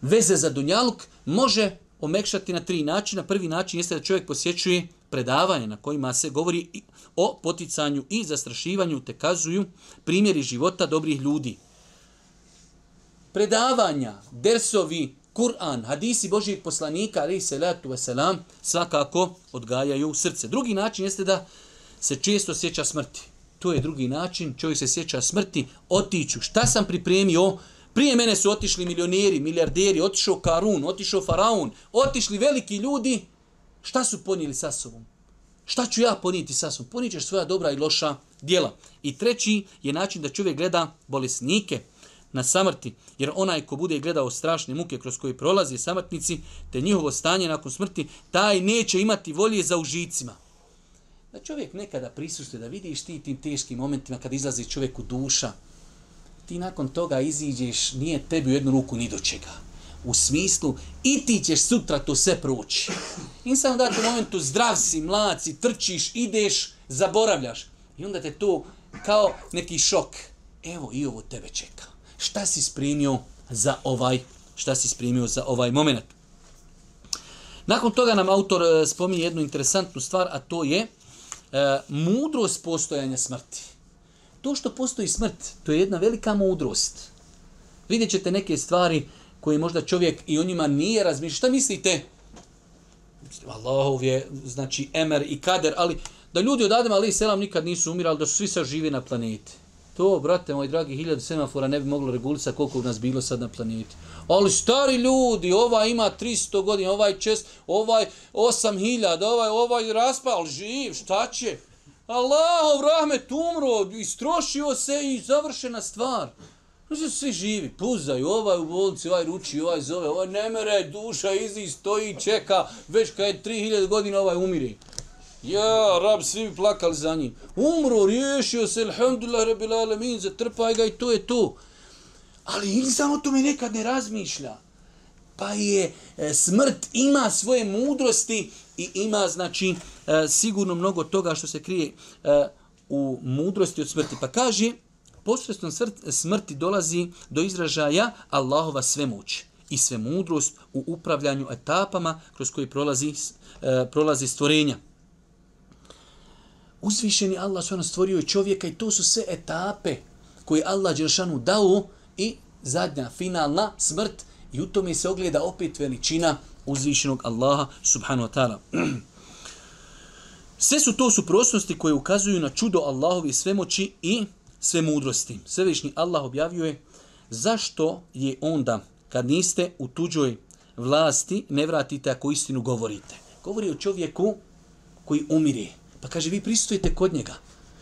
veze za dunjaluk, može omekšati na tri načina. Prvi način jeste da čovjek posjećuje predavanje na kojima se govori o poticanju i zastrašivanju, te kazuju primjeri života dobrih ljudi. Predavanja, dersovi, Kur'an, hadisi Božijeg poslanika, ali i salatu vaselam, svakako odgajaju srce. Drugi način jeste da se često sjeća smrti. To je drugi način, čovjek se sjeća smrti, otiću. Šta sam pripremio? Prije mene su otišli milioneri, milijarderi, otišao Karun, otišao Faraon, otišli veliki ljudi. Šta su ponijeli sa sobom? Šta ću ja ponijeti sa sobom? ćeš svoja dobra i loša djela. I treći je način da čovjek gleda bolesnike na samrti, jer onaj ko bude gledao strašne muke kroz koje prolaze samrtnici, te njihovo stanje nakon smrti, taj neće imati volje za užicima. Da čovjek nekada prisustuje, da vidiš ti tim teškim momentima kad izlazi čovjek u duša, ti nakon toga iziđeš, nije tebi u jednu ruku ni do čega. U smislu, i ti ćeš sutra to sve proći. I samo da u momentu zdrav si, mlad si, trčiš, ideš, zaboravljaš. I onda te to kao neki šok. Evo i ovo tebe čeka. Šta si spremio za ovaj, šta si spremio za ovaj moment? Nakon toga nam autor eh, spominje jednu interesantnu stvar, a to je E, mudrost postojanja smrti. To što postoji smrt, to je jedna velika mudrost. Vidjet ćete neke stvari koje možda čovjek i o njima nije razmišljao. Šta mislite? Allahov je, znači, emer i kader, ali da ljudi od Adem ali selam nikad nisu umirali, da su svi saživi na planeti. To, brate moji dragi, hiljadu semafora ne bi moglo regulisati koliko bi nas bilo sad na planeti. Ali stari ljudi, ova ima 300 godina, ovaj čest, ovaj 8000, ovaj, ovaj raspal, živ, šta će? Allahov rahmet umro, istrošio se i završena stvar. Znači svi živi, puzaju, ovaj u bolnici, ovaj ruči, ovaj zove, ovaj ne mere, duša izi, stoji, čeka, već kad je 3000 godina ovaj umiri. Ja, rab, svi bi plakali za njim. Umro, riješio se, alhamdulillah, rabbil zatrpaj ga i to je to. Ali samo to mi nekad ne razmišlja. Pa je, e, smrt ima svoje mudrosti i ima, znači, e, sigurno mnogo toga što se krije e, u mudrosti od smrti. Pa kaže, posredstvom smrti dolazi do izražaja Allahova svemoć i sve mudrost u upravljanju etapama kroz koje prolazi, prolazi stvorenja. Uzvišeni Allah sve stvorio čovjeka i to su sve etape koje Allah Đeršanu dao i zadnja, finalna smrt i u tome se ogleda opet veličina uzvišenog Allaha subhanahu wa ta'ala. Sve su to suprotnosti koje ukazuju na čudo Allahovi svemoći i sve mudrosti. Svevišnji Allah objavljuje zašto je onda kad niste u tuđoj vlasti ne vratite ako istinu govorite. Govori o čovjeku koji umire. Pa kaže, vi pristujete kod njega.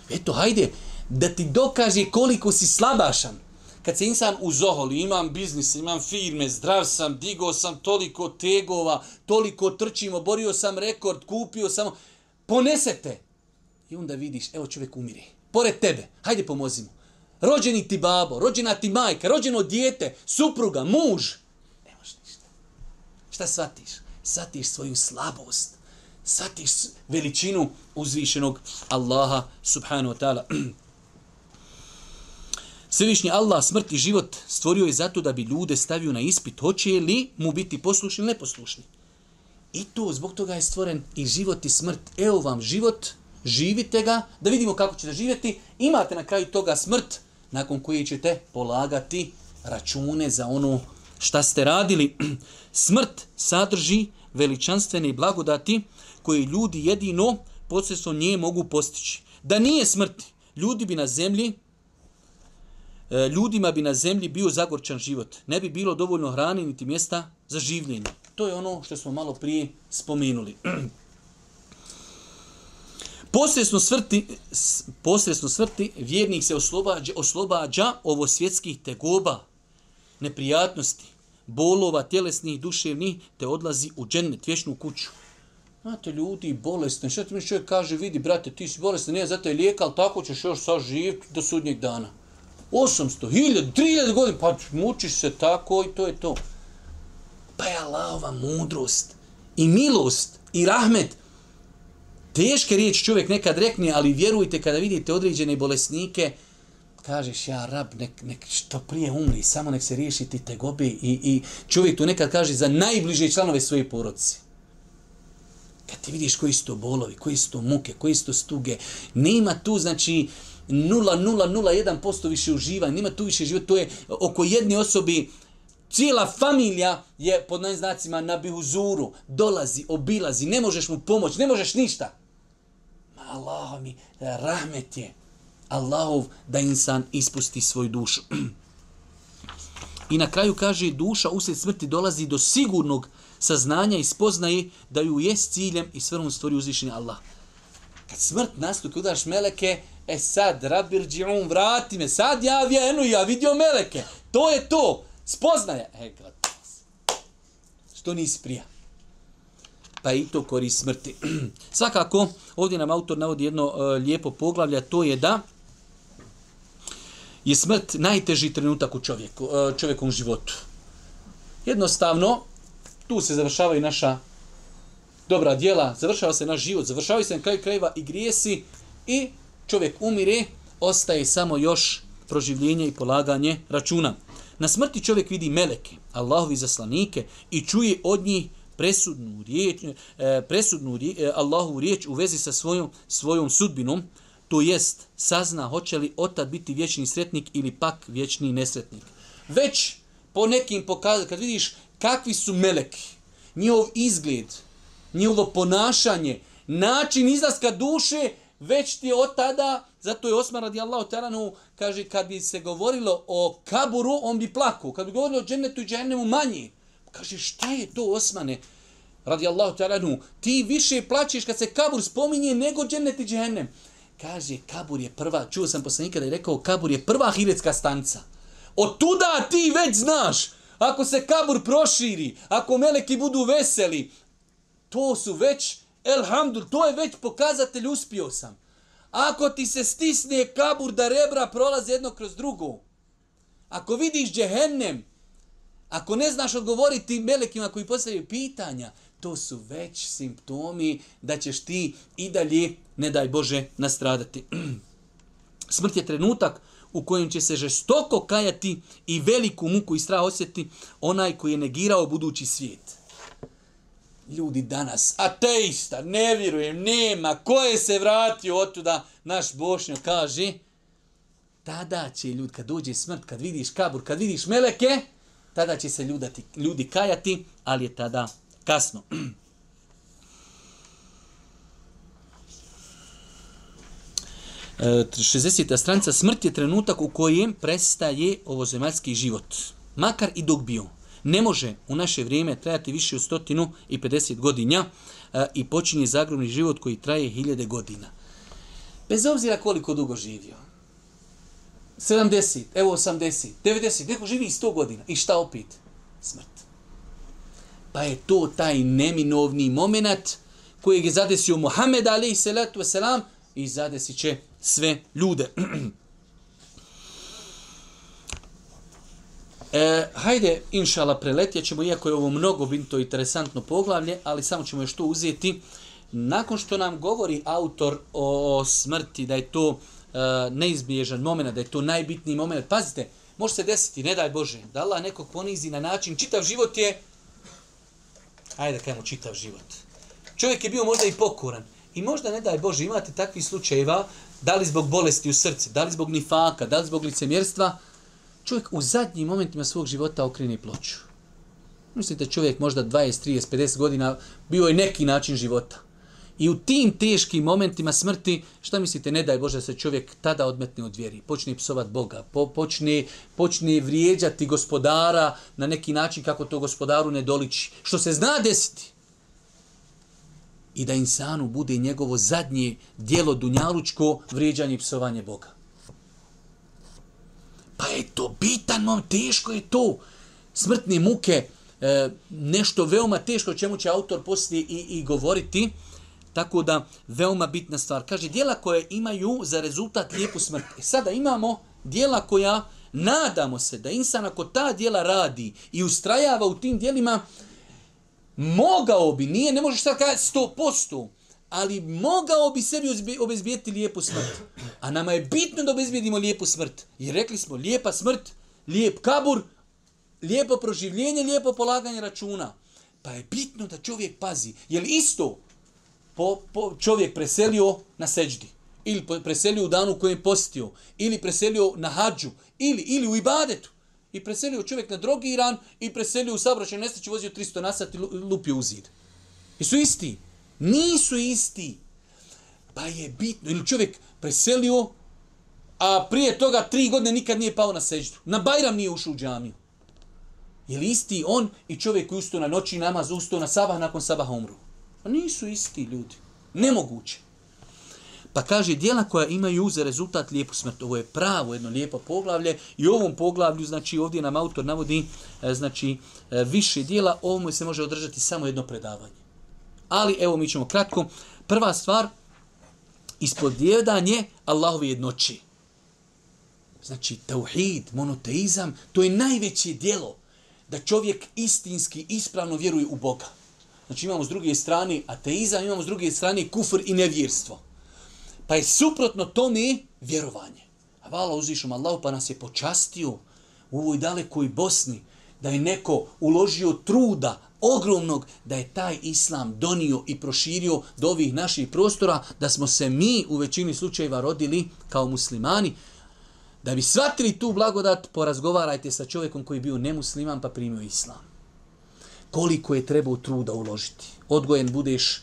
Eto, hajde, da ti dokaže koliko si slabašan. Kad se insan uzoholi, imam biznis, imam firme, zdrav sam, digao sam toliko tegova, toliko trčimo, borio sam rekord, kupio sam, ponesete. I onda vidiš, evo čovjek umiri. Pored tebe, hajde pomozimo. Rođeni ti babo, rođena ti majka, rođeno dijete, supruga, muž. Nemaš ništa. Šta shvatiš? Shvatiš svoju slabost. Satiš veličinu uzvišenog Allaha subhanahu wa ta'ala. Svevišnji Allah smrt i život stvorio je zato da bi ljude stavio na ispit hoće li mu biti poslušni ili neposlušni. I to zbog toga je stvoren i život i smrt. Evo vam život, živite ga, da vidimo kako ćete živjeti. Imate na kraju toga smrt nakon koje ćete polagati račune za ono šta ste radili. Smrt sadrži veličanstvene i blagodati koje ljudi jedino posljedstvo nije mogu postići. Da nije smrti, ljudi bi na zemlji e, ljudima bi na zemlji bio zagorčan život. Ne bi bilo dovoljno hrane niti mjesta za življenje. To je ono što smo malo prije spomenuli. Posredstvo smrti, posredstvo smrti vjernik se oslobađa, oslobađa ovo svjetskih tegoba, neprijatnosti, bolova, tjelesnih, duševnih, te odlazi u džennet, kuću. Znate, ljudi bolesni, što ti mi čovjek kaže, vidi, brate, ti si bolestan, nije zato je lijek, ali tako ćeš još sad živjeti do sudnjeg dana. 800, 1000, 3000 godina, pa mučiš se tako i to je to. Pa je mudrost i milost i rahmet. Teške riječi čovjek nekad rekne, ali vjerujte kada vidite određene bolesnike, kažeš ja rab, nek, nek što prije umri, samo nek se riješi ti gobi i, i čovjek tu nekad kaže za najbliže članove svoje porodci. Kad ti vidiš koji su to bolovi, koji su to muke, koji su to stuge, nema tu znači 0,001% više uživanja, nema tu više života, to je oko jedne osobi Cijela familija je pod najznacima na bihuzuru, dolazi, obilazi, ne možeš mu pomoći, ne možeš ništa. Ma Allah mi, rahmet je. Allahov da insan ispusti svoju dušu. I na kraju kaže, duša uslijed smrti dolazi do sigurnog saznanja i spoznaje da ju je s ciljem i svrhom stvori uzvišenja Allah. Kad smrt nastupi, udaš meleke, e sad, rabir vrati me, sad ja vjenu, ja vidio meleke. To je to, spoznaje. E, Što nisi prija? pa i to korist smrti. Svakako, ovdje nam autor navodi jedno e, lijepo poglavlje, to je da je smrt najteži trenutak u čovjeku, e, čovjekom životu. Jednostavno, tu se završavaju naša dobra djela, završava se naš život, završavaju se na kraju krajeva i grijesi i čovjek umire, ostaje samo još proživljenje i polaganje računa. Na smrti čovjek vidi meleke, Allahovi zaslanike i čuje od njih presudnu riječ, e, presudnu e, Allahovu riječ u vezi sa svojom, svojom sudbinom, to jest sazna hoće li otad biti vječni sretnik ili pak vječni nesretnik. Već po nekim pokazateljima, kad vidiš kakvi su meleki, njihov izgled, njihovo ponašanje, način izlaska duše, već ti od tada, zato je Osman radijallahu Teranu kaže, kad bi se govorilo o kaburu, on bi plakao. Kad bi govorilo o džennetu i džennemu manji. Kaže, šta je to Osmane? Radijallahu Teranu. ti više plaćeš kad se kabur spominje nego džennet i džennem. Kaže, kabur je prva, čuo sam poslanika da je rekao, kabur je prva hiretska stanca. Od tuda ti već znaš ako se kabur proširi, ako meleki budu veseli, to su već, elhamdul, to je već pokazatelj uspio sam. Ako ti se stisne kabur da rebra prolaze jedno kroz drugo, ako vidiš džehennem, ako ne znaš odgovoriti melekima koji postavljaju pitanja, to su već simptomi da ćeš ti i dalje, ne daj Bože, nastradati. Smrt je trenutak u kojem će se žestoko kajati i veliku muku i strah osjeti onaj koji je negirao budući svijet. Ljudi danas, ateista, ne vjerujem, nema, ko je se vratio od tuda naš Bošnjo kaže, tada će ljudi, kad dođe smrt, kad vidiš kabur, kad vidiš meleke, tada će se ljudi kajati, ali je tada kasno. 60. stranica, smrt je trenutak u kojem prestaje ovozemaljski život. Makar i dok bio. Ne može u naše vrijeme trajati više od 150 godinja e, i počinje zagrobni život koji traje hiljade godina. Bez obzira koliko dugo živio. 70, evo 80, 90, neko živi i 100 godina. I šta opet? Smrt. Pa je to taj neminovni moment kojeg je zadesio Mohamed Ali i salatu wasalam i zadesit će sve ljude. E, hajde, inšala, preletjet ćemo, iako je ovo mnogo vinto interesantno poglavlje, ali samo ćemo još to uzeti. Nakon što nam govori autor o, smrti, da je to e, neizbježan moment, da je to najbitniji moment, pazite, može se desiti, ne daj Bože, da Allah nekog ponizi na način, čitav život je, hajde da kajemo čitav život. Čovjek je bio možda i pokoran. I možda, ne daj Bože, imate takvi slučajeva da li zbog bolesti u srci, da li zbog nifaka, da li zbog licemjerstva, čovjek u zadnjim momentima svog života okreni ploču. Mislite, čovjek možda 20, 30, 50 godina bio je neki način života. I u tim teškim momentima smrti, šta mislite, ne daj Bože da se čovjek tada odmetne od vjeri, počne psovat Boga, po, počne, počne vrijeđati gospodara na neki način kako to gospodaru ne doliči, što se zna desiti i da insanu bude njegovo zadnje dijelo dunjalučko vrijeđanje i psovanje Boga. Pa je to bitan, teško je to. Smrtne muke, e, nešto veoma teško, o čemu će autor poslije i, i govoriti. Tako da, veoma bitna stvar. Kaže, dijela koje imaju za rezultat lijepu smrt. E, sada imamo dijela koja, nadamo se da insan ako ta dijela radi i ustrajava u tim dijelima, Mogao bi, nije, ne možeš sad 100%, sto posto, ali mogao bi sebi obezbijeti lijepu smrt. A nama je bitno da obezbijedimo lijepu smrt. I rekli smo, lijepa smrt, lijep kabur, lijepo proživljenje, lijepo polaganje računa. Pa je bitno da čovjek pazi. Jer isto po, čovjek preselio na seđdi. Ili preselio u danu kojem je postio. Ili preselio na hađu. Ili, ili u ibadetu. I preselio čovjek na drogiran i preselio u nesreć i vozio 300 na sat i lupio u zid. Jesu isti? Nisu isti. Pa je bitno. Ili čovjek preselio, a prije toga tri godine nikad nije pao na seždu. Na Bajram nije ušao u džamiju. Je li isti on i čovjek koji ustao na noći namaz, ustao na sabah, nakon sabaha umru? Pa nisu isti ljudi. Nemoguće. Pa kaže, dijela koja imaju za rezultat lijepu smrt. Ovo je pravo jedno lijepo poglavlje i u ovom poglavlju, znači ovdje nam autor navodi e, znači, e, više dijela, Ovom se može održati samo jedno predavanje. Ali evo mi ćemo kratko. Prva stvar, ispodjedanje Allahove jednoći. Znači, tauhid, monoteizam, to je najveće dijelo da čovjek istinski, ispravno vjeruje u Boga. Znači imamo s druge strane ateizam, imamo s druge strane kufr i nevjerstvo. Pa je suprotno tome vjerovanje. Hvala uzvišom Allahu pa nas je počastio u ovoj dalekoj Bosni da je neko uložio truda ogromnog da je taj islam donio i proširio do ovih naših prostora da smo se mi u većini slučajeva rodili kao muslimani. Da bi shvatili tu blagodat, porazgovarajte sa čovjekom koji je bio nemusliman pa primio islam. Koliko je trebao truda uložiti. Odgojen budeš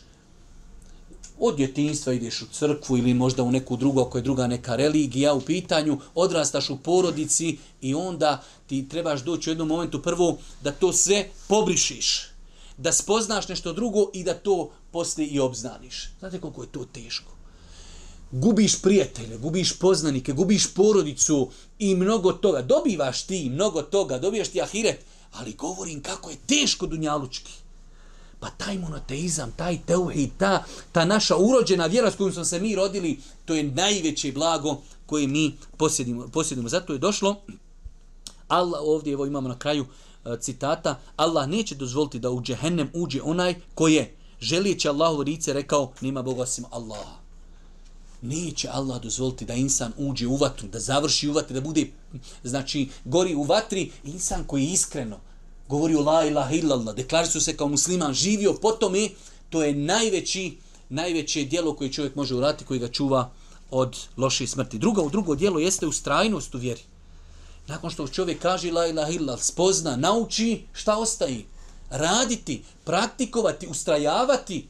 od djetinjstva ideš u crkvu ili možda u neku drugu, ako je druga neka religija u pitanju, odrastaš u porodici i onda ti trebaš doći u jednom momentu prvo da to sve pobrišiš. Da spoznaš nešto drugo i da to poslije i obznaniš. Znate koliko je to teško? Gubiš prijatelje, gubiš poznanike, gubiš porodicu i mnogo toga. Dobivaš ti mnogo toga, dobivaš ti ahiret, ali govorim kako je teško dunjalučki. Pa taj monoteizam, taj teuhi, ta, ta naša urođena vjera s kojom smo se mi rodili, to je najveće blago koje mi posjedimo. posjedimo. Zato je došlo, Allah, ovdje evo imamo na kraju e, citata, Allah neće dozvoliti da u džehennem uđe onaj koji je želijeći Allahu rice rekao nema Boga osim Allaha. Neće Allah dozvoliti da insan uđe u vatru, da završi u vatru, da bude znači gori u vatri. Insan koji je iskreno, govorio la ilaha illallah, su se kao musliman, živio po tome, to je najveći, najveće djelo koje čovjek može uraditi, koji ga čuva od loše smrti. Drugo, drugo djelo jeste ustrajnost u vjeri. Nakon što čovjek kaže la ilaha illallah, spozna, nauči, šta ostaje? Raditi, praktikovati, ustrajavati,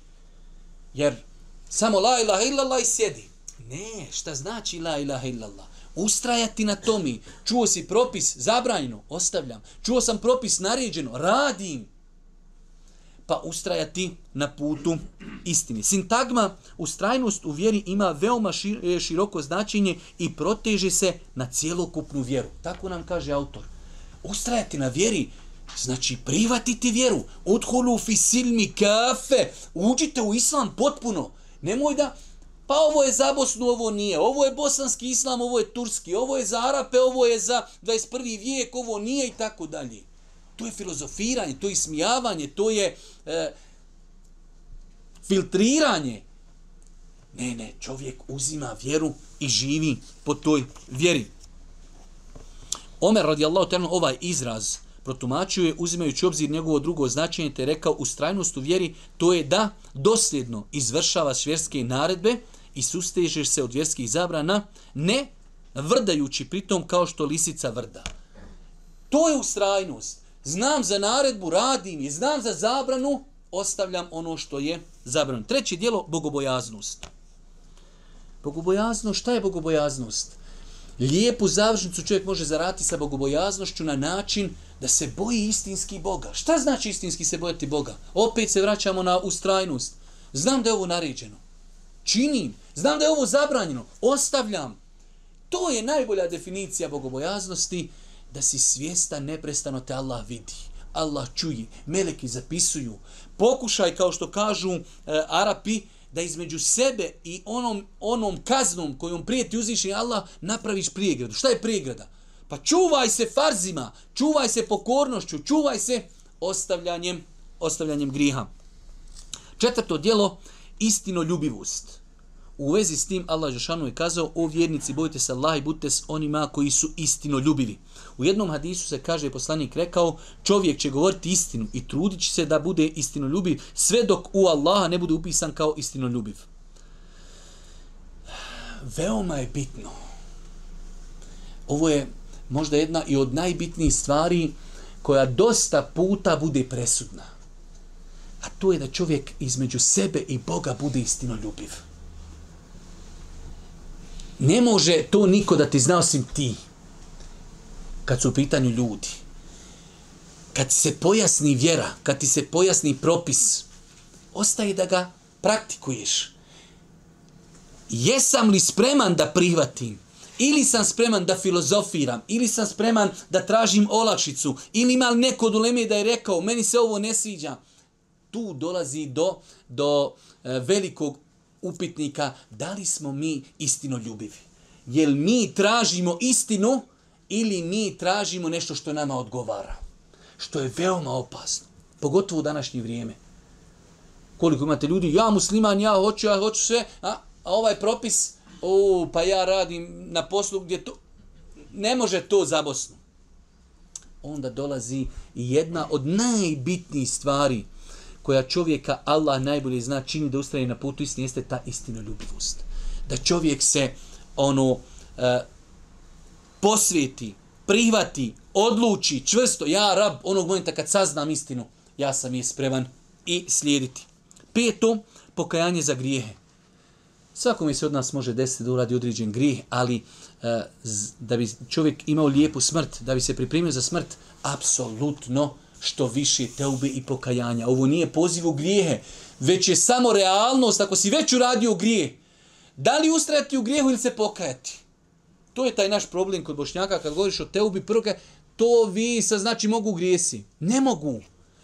jer samo la ilaha illallah i sjedi. Ne, šta znači la ilaha illallah? Ustrajati na tomi. Čuo si propis zabranjeno, ostavljam. Čuo sam propis naređeno, radim. Pa ustrajati na putu istini. Sintagma ustrajnost u vjeri ima veoma e, široko značenje i proteže se na cjelokupnu vjeru. Tako nam kaže autor. Ustrajati na vjeri Znači, privatiti vjeru. Odholu fi silmi kafe. Uđite u islam potpuno. Nemoj da pa ovo je za Bosnu, ovo nije, ovo je bosanski islam, ovo je turski, ovo je za Arape, ovo je za 21. vijek, ovo nije i tako dalje. To je filozofiranje, to je ismijavanje, to je e, filtriranje. Ne, ne, čovjek uzima vjeru i živi po toj vjeri. Omer radijallahu ta'ala ovaj izraz protumačio je uzimajući obzir njegovo drugo značenje te rekao u strajnost u vjeri to je da dosljedno izvršava švjerske naredbe i sustežeš se od vjerskih zabrana, ne vrdajući pritom kao što lisica vrda. To je ustrajnost. Znam za naredbu, radim i znam za zabranu, ostavljam ono što je zabrano. Treće dijelo, bogobojaznost. Bogobojaznost, šta je bogobojaznost? Lijepu završnicu čovjek može zarati sa bogobojaznošću na način da se boji istinski Boga. Šta znači istinski se bojati Boga? Opet se vraćamo na ustrajnost. Znam da je ovo naređeno. Činim. Znam da je ovo zabranjeno. Ostavljam. To je najbolja definicija bogobojaznosti. Da si svijesta neprestano te Allah vidi. Allah čuje. Meleki zapisuju. Pokušaj, kao što kažu e, Arapi, da između sebe i onom, onom kaznom kojom prijeti uzvišen Allah napraviš prijegradu. Šta je prijegrada? Pa čuvaj se farzima, čuvaj se pokornošću, čuvaj se ostavljanjem, ostavljanjem griha. Četvrto djelo, istinoljubivost. U vezi s tim Allah Žešanu je kazao o vjernici bojite se Allah i budite s onima koji su istinoljubivi. U jednom hadisu se kaže je poslanik rekao čovjek će govoriti istinu i trudit će se da bude istinoljubiv sve dok u Allaha ne bude upisan kao istinoljubiv. Veoma je bitno. Ovo je možda jedna i od najbitnijih stvari koja dosta puta bude presudna a to je da čovjek između sebe i Boga bude istino ljubiv. Ne može to niko da ti zna osim ti. Kad su u pitanju ljudi. Kad se pojasni vjera, kad ti se pojasni propis, ostaje da ga praktikuješ. Jesam li spreman da prihvatim? Ili sam spreman da filozofiram, ili sam spreman da tražim olakšicu, ili imam neko uleme da je rekao, meni se ovo ne sviđa tu dolazi do, do e, velikog upitnika da li smo mi ljubivi. Jel mi tražimo istinu ili mi tražimo nešto što nama odgovara. Što je veoma opasno. Pogotovo u današnje vrijeme. Koliko imate ljudi, ja musliman, ja hoću, ja hoću sve, a, a ovaj propis, o, pa ja radim na poslu gdje to, ne može to za Bosnu. Onda dolazi jedna od najbitnijih stvari – koja čovjeka Allah najbolje zna čini da ustane na putu istine jeste ta istinoljubivost. Da čovjek se ono e, posveti, prihvati, odluči čvrsto, ja rab onog momenta kad saznam istinu, ja sam je spreman i slijediti. Peto, pokajanje za grijehe. mi se od nas može desiti da uradi određen grijeh, ali e, da bi čovjek imao lijepu smrt, da bi se pripremio za smrt, apsolutno što više teube i pokajanja. Ovo nije poziv u grijehe, već je samo realnost ako si već uradio grije. Da li ustrajati u grijehu ili se pokajati? To je taj naš problem kod bošnjaka kad govoriš o teubi ubi to vi sa znači mogu grijesi. Ne mogu.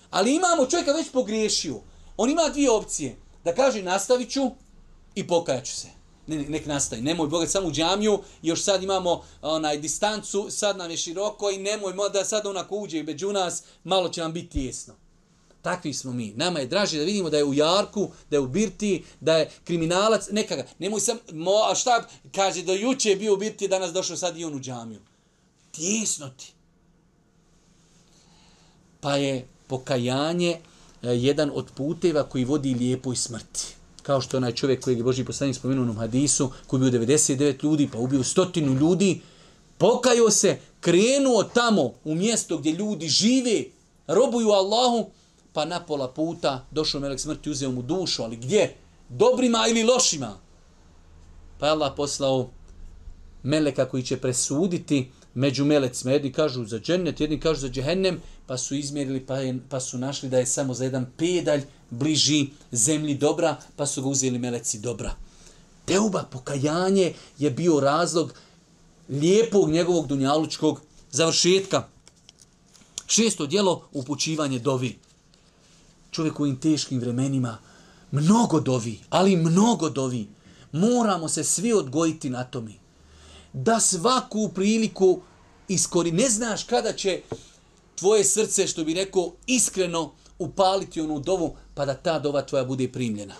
Ali imamo čovjeka već pogriješio. On ima dvije opcije. Da kaže nastavit ću i pokajat ću se ne, nek nastaje. Nemoj bogat samo u džamiju, još sad imamo onaj distancu, sad nam je široko i nemoj da sad onako uđe i među nas, malo će nam biti tijesno. Takvi smo mi. Nama je draže da vidimo da je u Jarku, da je u Birti, da je kriminalac, nekaga. Nemoj sam, a šta kaže, do juče je bio u Birti, danas došao sad i on u džamiju. Tjesno ti. Pa je pokajanje e, jedan od puteva koji vodi lijepoj smrti. Kao što je onaj čovjek koji je Boži poslanik spomenuo u hadisu, koji je bio 99 ljudi, pa ubio stotinu ljudi, pokajao se, krenuo tamo u mjesto gdje ljudi žive, robuju Allahu, pa na pola puta došao melek smrti, uzeo mu dušu, ali gdje? Dobrima ili lošima? Pa je Allah poslao meleka koji će presuditi među melecima. Jedni kažu za džennet, jedni kažu za džehennem, pa su izmjerili, pa, pa su našli da je samo za jedan pedalj bliži zemlji dobra, pa su ga uzeli meleci dobra. Teuba, pokajanje je bio razlog lijepog njegovog dunjalučkog završetka. Šesto djelo, upućivanje dovi. Čovjek u ovim teškim vremenima mnogo dovi, ali mnogo dovi. Moramo se svi odgojiti na tome. Da svaku priliku iskori. Ne znaš kada će tvoje srce, što bi rekao, iskreno upaliti onu dovu pa da ta dova tvoja bude primljena.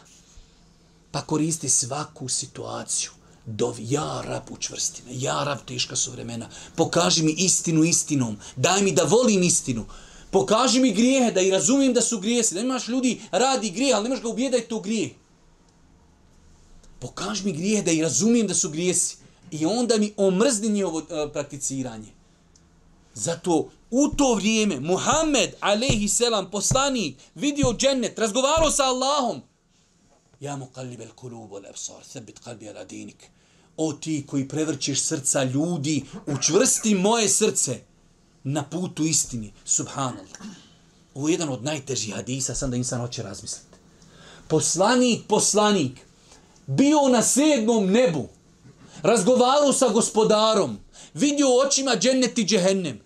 Pa koristi svaku situaciju. Dovi, ja rab u čvrstine, ja teška su vremena. Pokaži mi istinu istinom, daj mi da volim istinu. Pokaži mi grijehe, da i razumijem da su grijesi. Da imaš ljudi, radi grije, ali ne možeš ga ubijeti da to grije. Pokaži mi grijehe, da i razumijem da su grijesi. I onda mi omrzni njihovo eh, prakticiranje. Zato u to vrijeme Muhammed Alehi selam poslanik vidio džennet, razgovarao sa Allahom. Ja mu kulub ol absar, thabit kalbi O ti koji prevrćeš srca ljudi, učvrsti moje srce na putu istini. Subhanallah. Ovo je jedan od najtežih hadisa, sam da insan hoće razmisliti. Poslanik, poslanik, bio na sedmom nebu, razgovarao sa gospodarom, vidio očima džennet džehennem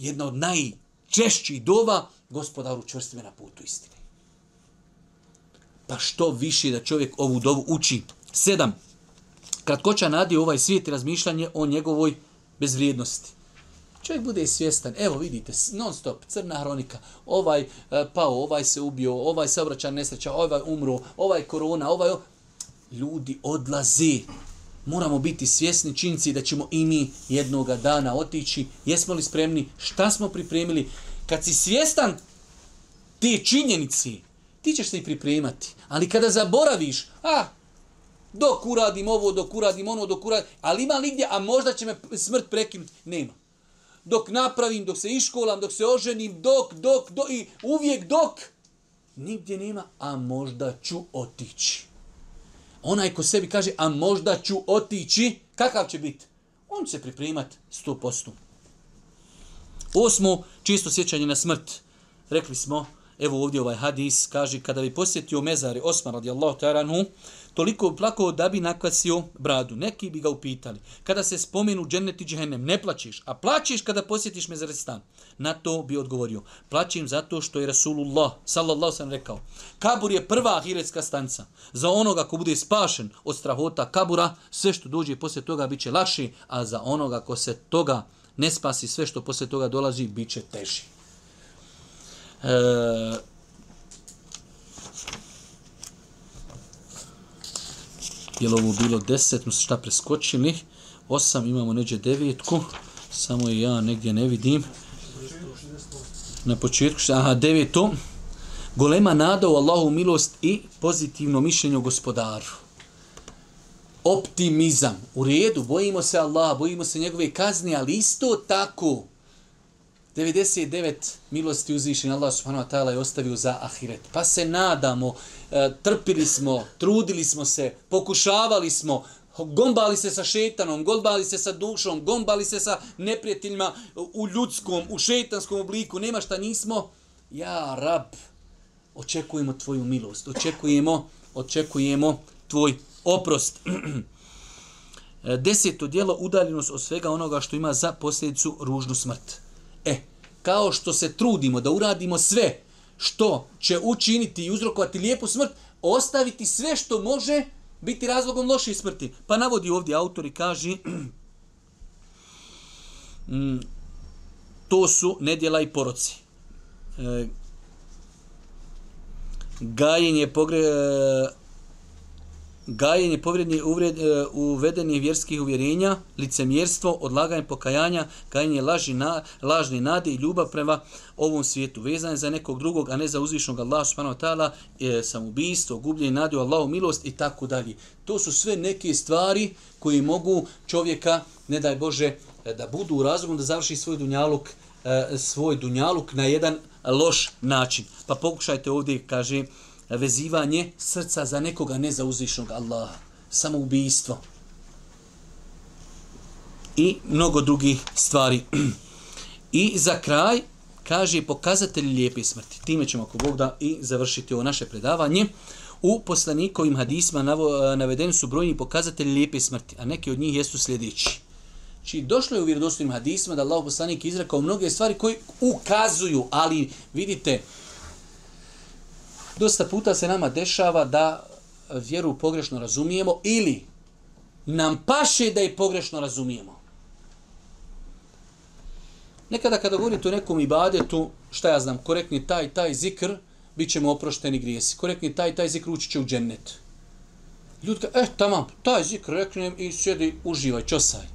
jedna od najčešćih dova, gospodaru čvrstve na putu istine. Pa što više da čovjek ovu dovu uči. Sedam. Kratkoća nadi ovaj svijet razmišljanje o njegovoj bezvrijednosti. Čovjek bude svjestan, evo vidite, non stop, crna hronika, ovaj e, pao, ovaj se ubio, ovaj obraća nesreća, ovaj umro, ovaj korona, ovaj... Ljudi odlazi, moramo biti svjesni činci da ćemo i mi jednoga dana otići. Jesmo li spremni? Šta smo pripremili? Kad si svjestan te činjenici, ti ćeš se i pripremati. Ali kada zaboraviš, a, dok uradim ovo, dok uradim ono, dok uradim, ali ima gdje, a možda će me smrt prekinuti, nema. Dok napravim, dok se iškolam, dok se oženim, dok, dok, dok, i uvijek dok, nigdje nema, a možda ću otići. Onaj ko sebi kaže, a možda ću otići, kakav će biti? On će se pripremati 100%. Osmo, čisto sjećanje na smrt. Rekli smo, evo ovdje ovaj hadis, kaže, kada bi posjetio mezari Osman radijallahu toliko plako da bi nakvasio bradu. Neki bi ga upitali. Kada se spomenu džennet ne plaćeš, a plaćeš kada posjetiš mezrestan. Na to bi odgovorio. Plaćim zato što je Rasulullah, sallallahu sam rekao, kabur je prva ahiretska stanca. Za onoga ko bude spašen od strahota kabura, sve što dođe poslije toga bit će a za onoga ko se toga ne spasi, sve što poslije toga dolazi, bit će teži. E, li ovo bilo 10, smo se šta preskočili. osam, imamo neđe devetku. Samo ja negdje ne vidim. Na početku, aha, devetu, Golema nada u Allahu milost i pozitivno mišljenje o gospodaru. Optimizam. U redu, bojimo se Allaha, bojimo se njegove kazne, ali isto tako 99 milosti uzvišen Allah subhanahu wa ta'ala je ostavio za ahiret. Pa se nadamo, e, trpili smo, trudili smo se, pokušavali smo, gombali se sa šetanom, gombali se sa dušom, gombali se sa neprijateljima u ljudskom, u šetanskom obliku, nema šta nismo. Ja, rab, očekujemo tvoju milost, očekujemo, očekujemo tvoj oprost. E, deseto dijelo udaljenost od svega onoga što ima za posljedicu ružnu smrt. E, kao što se trudimo da uradimo sve što će učiniti i uzrokovati lijepu smrt, ostaviti sve što može biti razlogom loše smrti. Pa navodi ovdje autor i kaže mm, to su nedjela i poroci. E, gajenje pogre, gajenje povredni uvred, e, uvedenih vjerskih uvjerenja, licemjerstvo, odlaganje pokajanja, gajenje laži na, lažni nade i ljubav prema ovom svijetu. Vezanje za nekog drugog, a ne za uzvišnog Allah subhanahu e, samoubistvo, gubljenje nade u Allahu milost i tako dalje. To su sve neke stvari koji mogu čovjeka, ne daj Bože, e, da budu u razumu, da završi svoj dunjaluk, e, svoj dunjaluk na jedan loš način. Pa pokušajte ovdje, kaže, vezivanje srca za nekoga ne za uzvišnog Allaha. Samoubistvo. I mnogo drugih stvari. I za kraj, kaže pokazatelj lijepe smrti. Time ćemo ako Bog da i završiti ovo naše predavanje. U poslanikovim hadisma navedeni su brojni pokazatelji lijepe smrti, a neki od njih jesu sljedeći. Či znači, došlo je u vjerodostojnim hadisma da Allah poslanik izrekao mnoge stvari koji ukazuju, ali vidite, Dosta puta se nama dešava da vjeru pogrešno razumijemo ili nam paše da je pogrešno razumijemo. Nekada kada govorite o nekom ibadetu, šta ja znam, korektni taj, taj zikr, bit ćemo oprošteni grijesi. Korektni taj, taj zikr ući će u džennet. Ljudi eh, tamam, taj zikr reknem i sjedi, uživaj, čosaj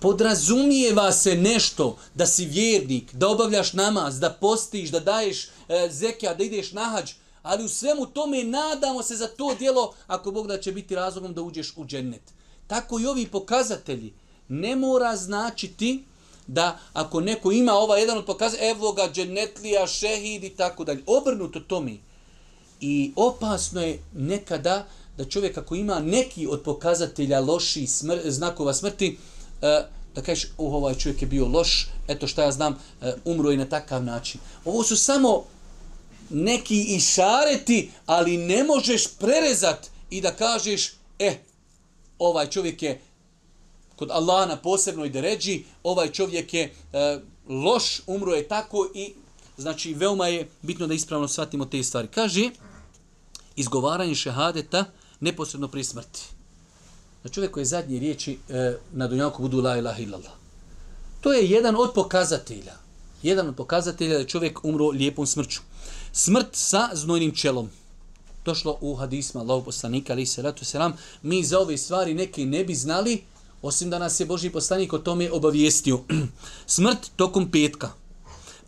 podrazumijeva se nešto da si vjernik, da obavljaš namaz, da postiš, da daješ e, da ideš hađ, ali u svemu tome nadamo se za to djelo ako Bog da će biti razlogom da uđeš u džennet. Tako i ovi pokazatelji ne mora značiti da ako neko ima ovaj jedan od pokazatelja, evo ga, džennetlija, šehid i tako dalje. Obrnuto tome. I opasno je nekada da čovjek ako ima neki od pokazatelja loših znakova smrti, E, da kažeš, oh, ovaj čovjek je bio loš, eto šta ja znam, e, umro i na takav način. Ovo su samo neki išareti, ali ne možeš prerezat i da kažeš, eh, ovaj čovjek je kod Allaha na posebnoj deređi, ovaj čovjek je e, loš, umro je tako i znači veoma je bitno da ispravno shvatimo te stvari. Kaže, izgovaranje šehadeta neposredno prije smrti da je zadnje riječi e, na dunjavku budu la ilaha illallah. To je jedan od pokazatelja. Jedan od pokazatelja da je čovjek umro lijepom smrću. Smrt sa znojnim čelom. Došlo u hadisma Allahog poslanika, ali se ratu selam, mi za ove stvari neki ne bi znali, osim da nas je Boži poslanik o tome obavijestio. Smrt tokom petka.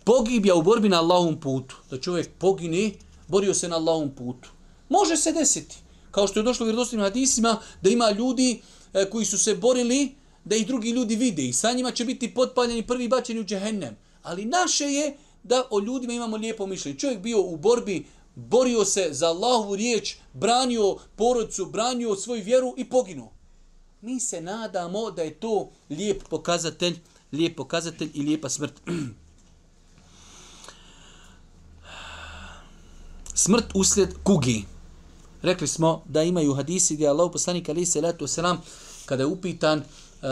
Pogibja u borbi na Allahom putu. Da čovjek pogine, borio se na Allahom putu. Može se desiti kao što je došlo u vjerodostojnim hadisima, da ima ljudi e, koji su se borili da ih drugi ljudi vide i sa njima će biti potpaljeni prvi bačeni u džehennem. Ali naše je da o ljudima imamo lijepo mišljenje. Čovjek bio u borbi, borio se za Allahovu riječ, branio porodcu, branio svoju vjeru i poginuo. Mi se nadamo da je to lijep pokazatelj, lijep pokazatelj i lijepa smrt. smrt uslijed kugi. Rekli smo da imaju hadisi gdje Allah poslanik ali se letu selam kada je upitan eh,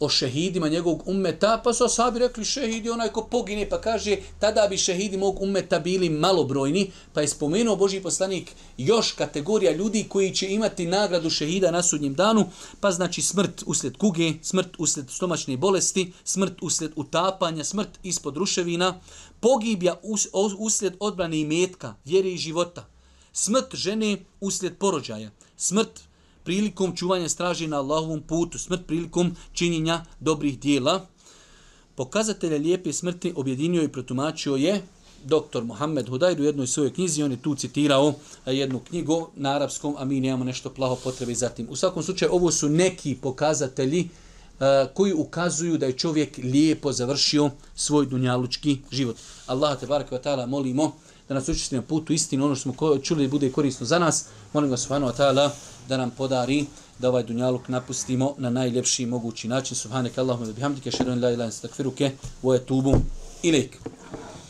o šehidima njegovog ummeta, pa su asabi rekli šehidi onaj ko pogine, pa kaže tada bi šehidi mog ummeta bili malobrojni, pa je spomenuo Boži poslanik još kategorija ljudi koji će imati nagradu šehida na sudnjem danu, pa znači smrt uslijed kuge, smrt uslijed stomačne bolesti, smrt uslijed utapanja, smrt ispod ruševina, pogibja us, uslijed odbrane i metka, vjere i života. Smrt žene uslijed porođaja, smrt prilikom čuvanja straži na Allahovom putu, smrt prilikom činjenja dobrih dijela. Pokazatelje lijepe smrti objedinio i protumačio je doktor Mohamed Hudajd u jednoj svojoj knjizi, on je tu citirao jednu knjigu na arapskom, a mi nemamo nešto plaho potrebe za tim. U svakom slučaju, ovo su neki pokazatelji e, koji ukazuju da je čovjek lijepo završio svoj dunjalučki život. Allah te ta'ala molimo da nas učesti na putu istinu, ono što smo čuli bude korisno za nas. Molim vas subhanahu wa ta'ala da nam podari da ovaj dunjaluk napustimo na najljepši mogući način. Subhanak Allahumma bihamdike, šedun la ilaha illa wa tubu, ilaik.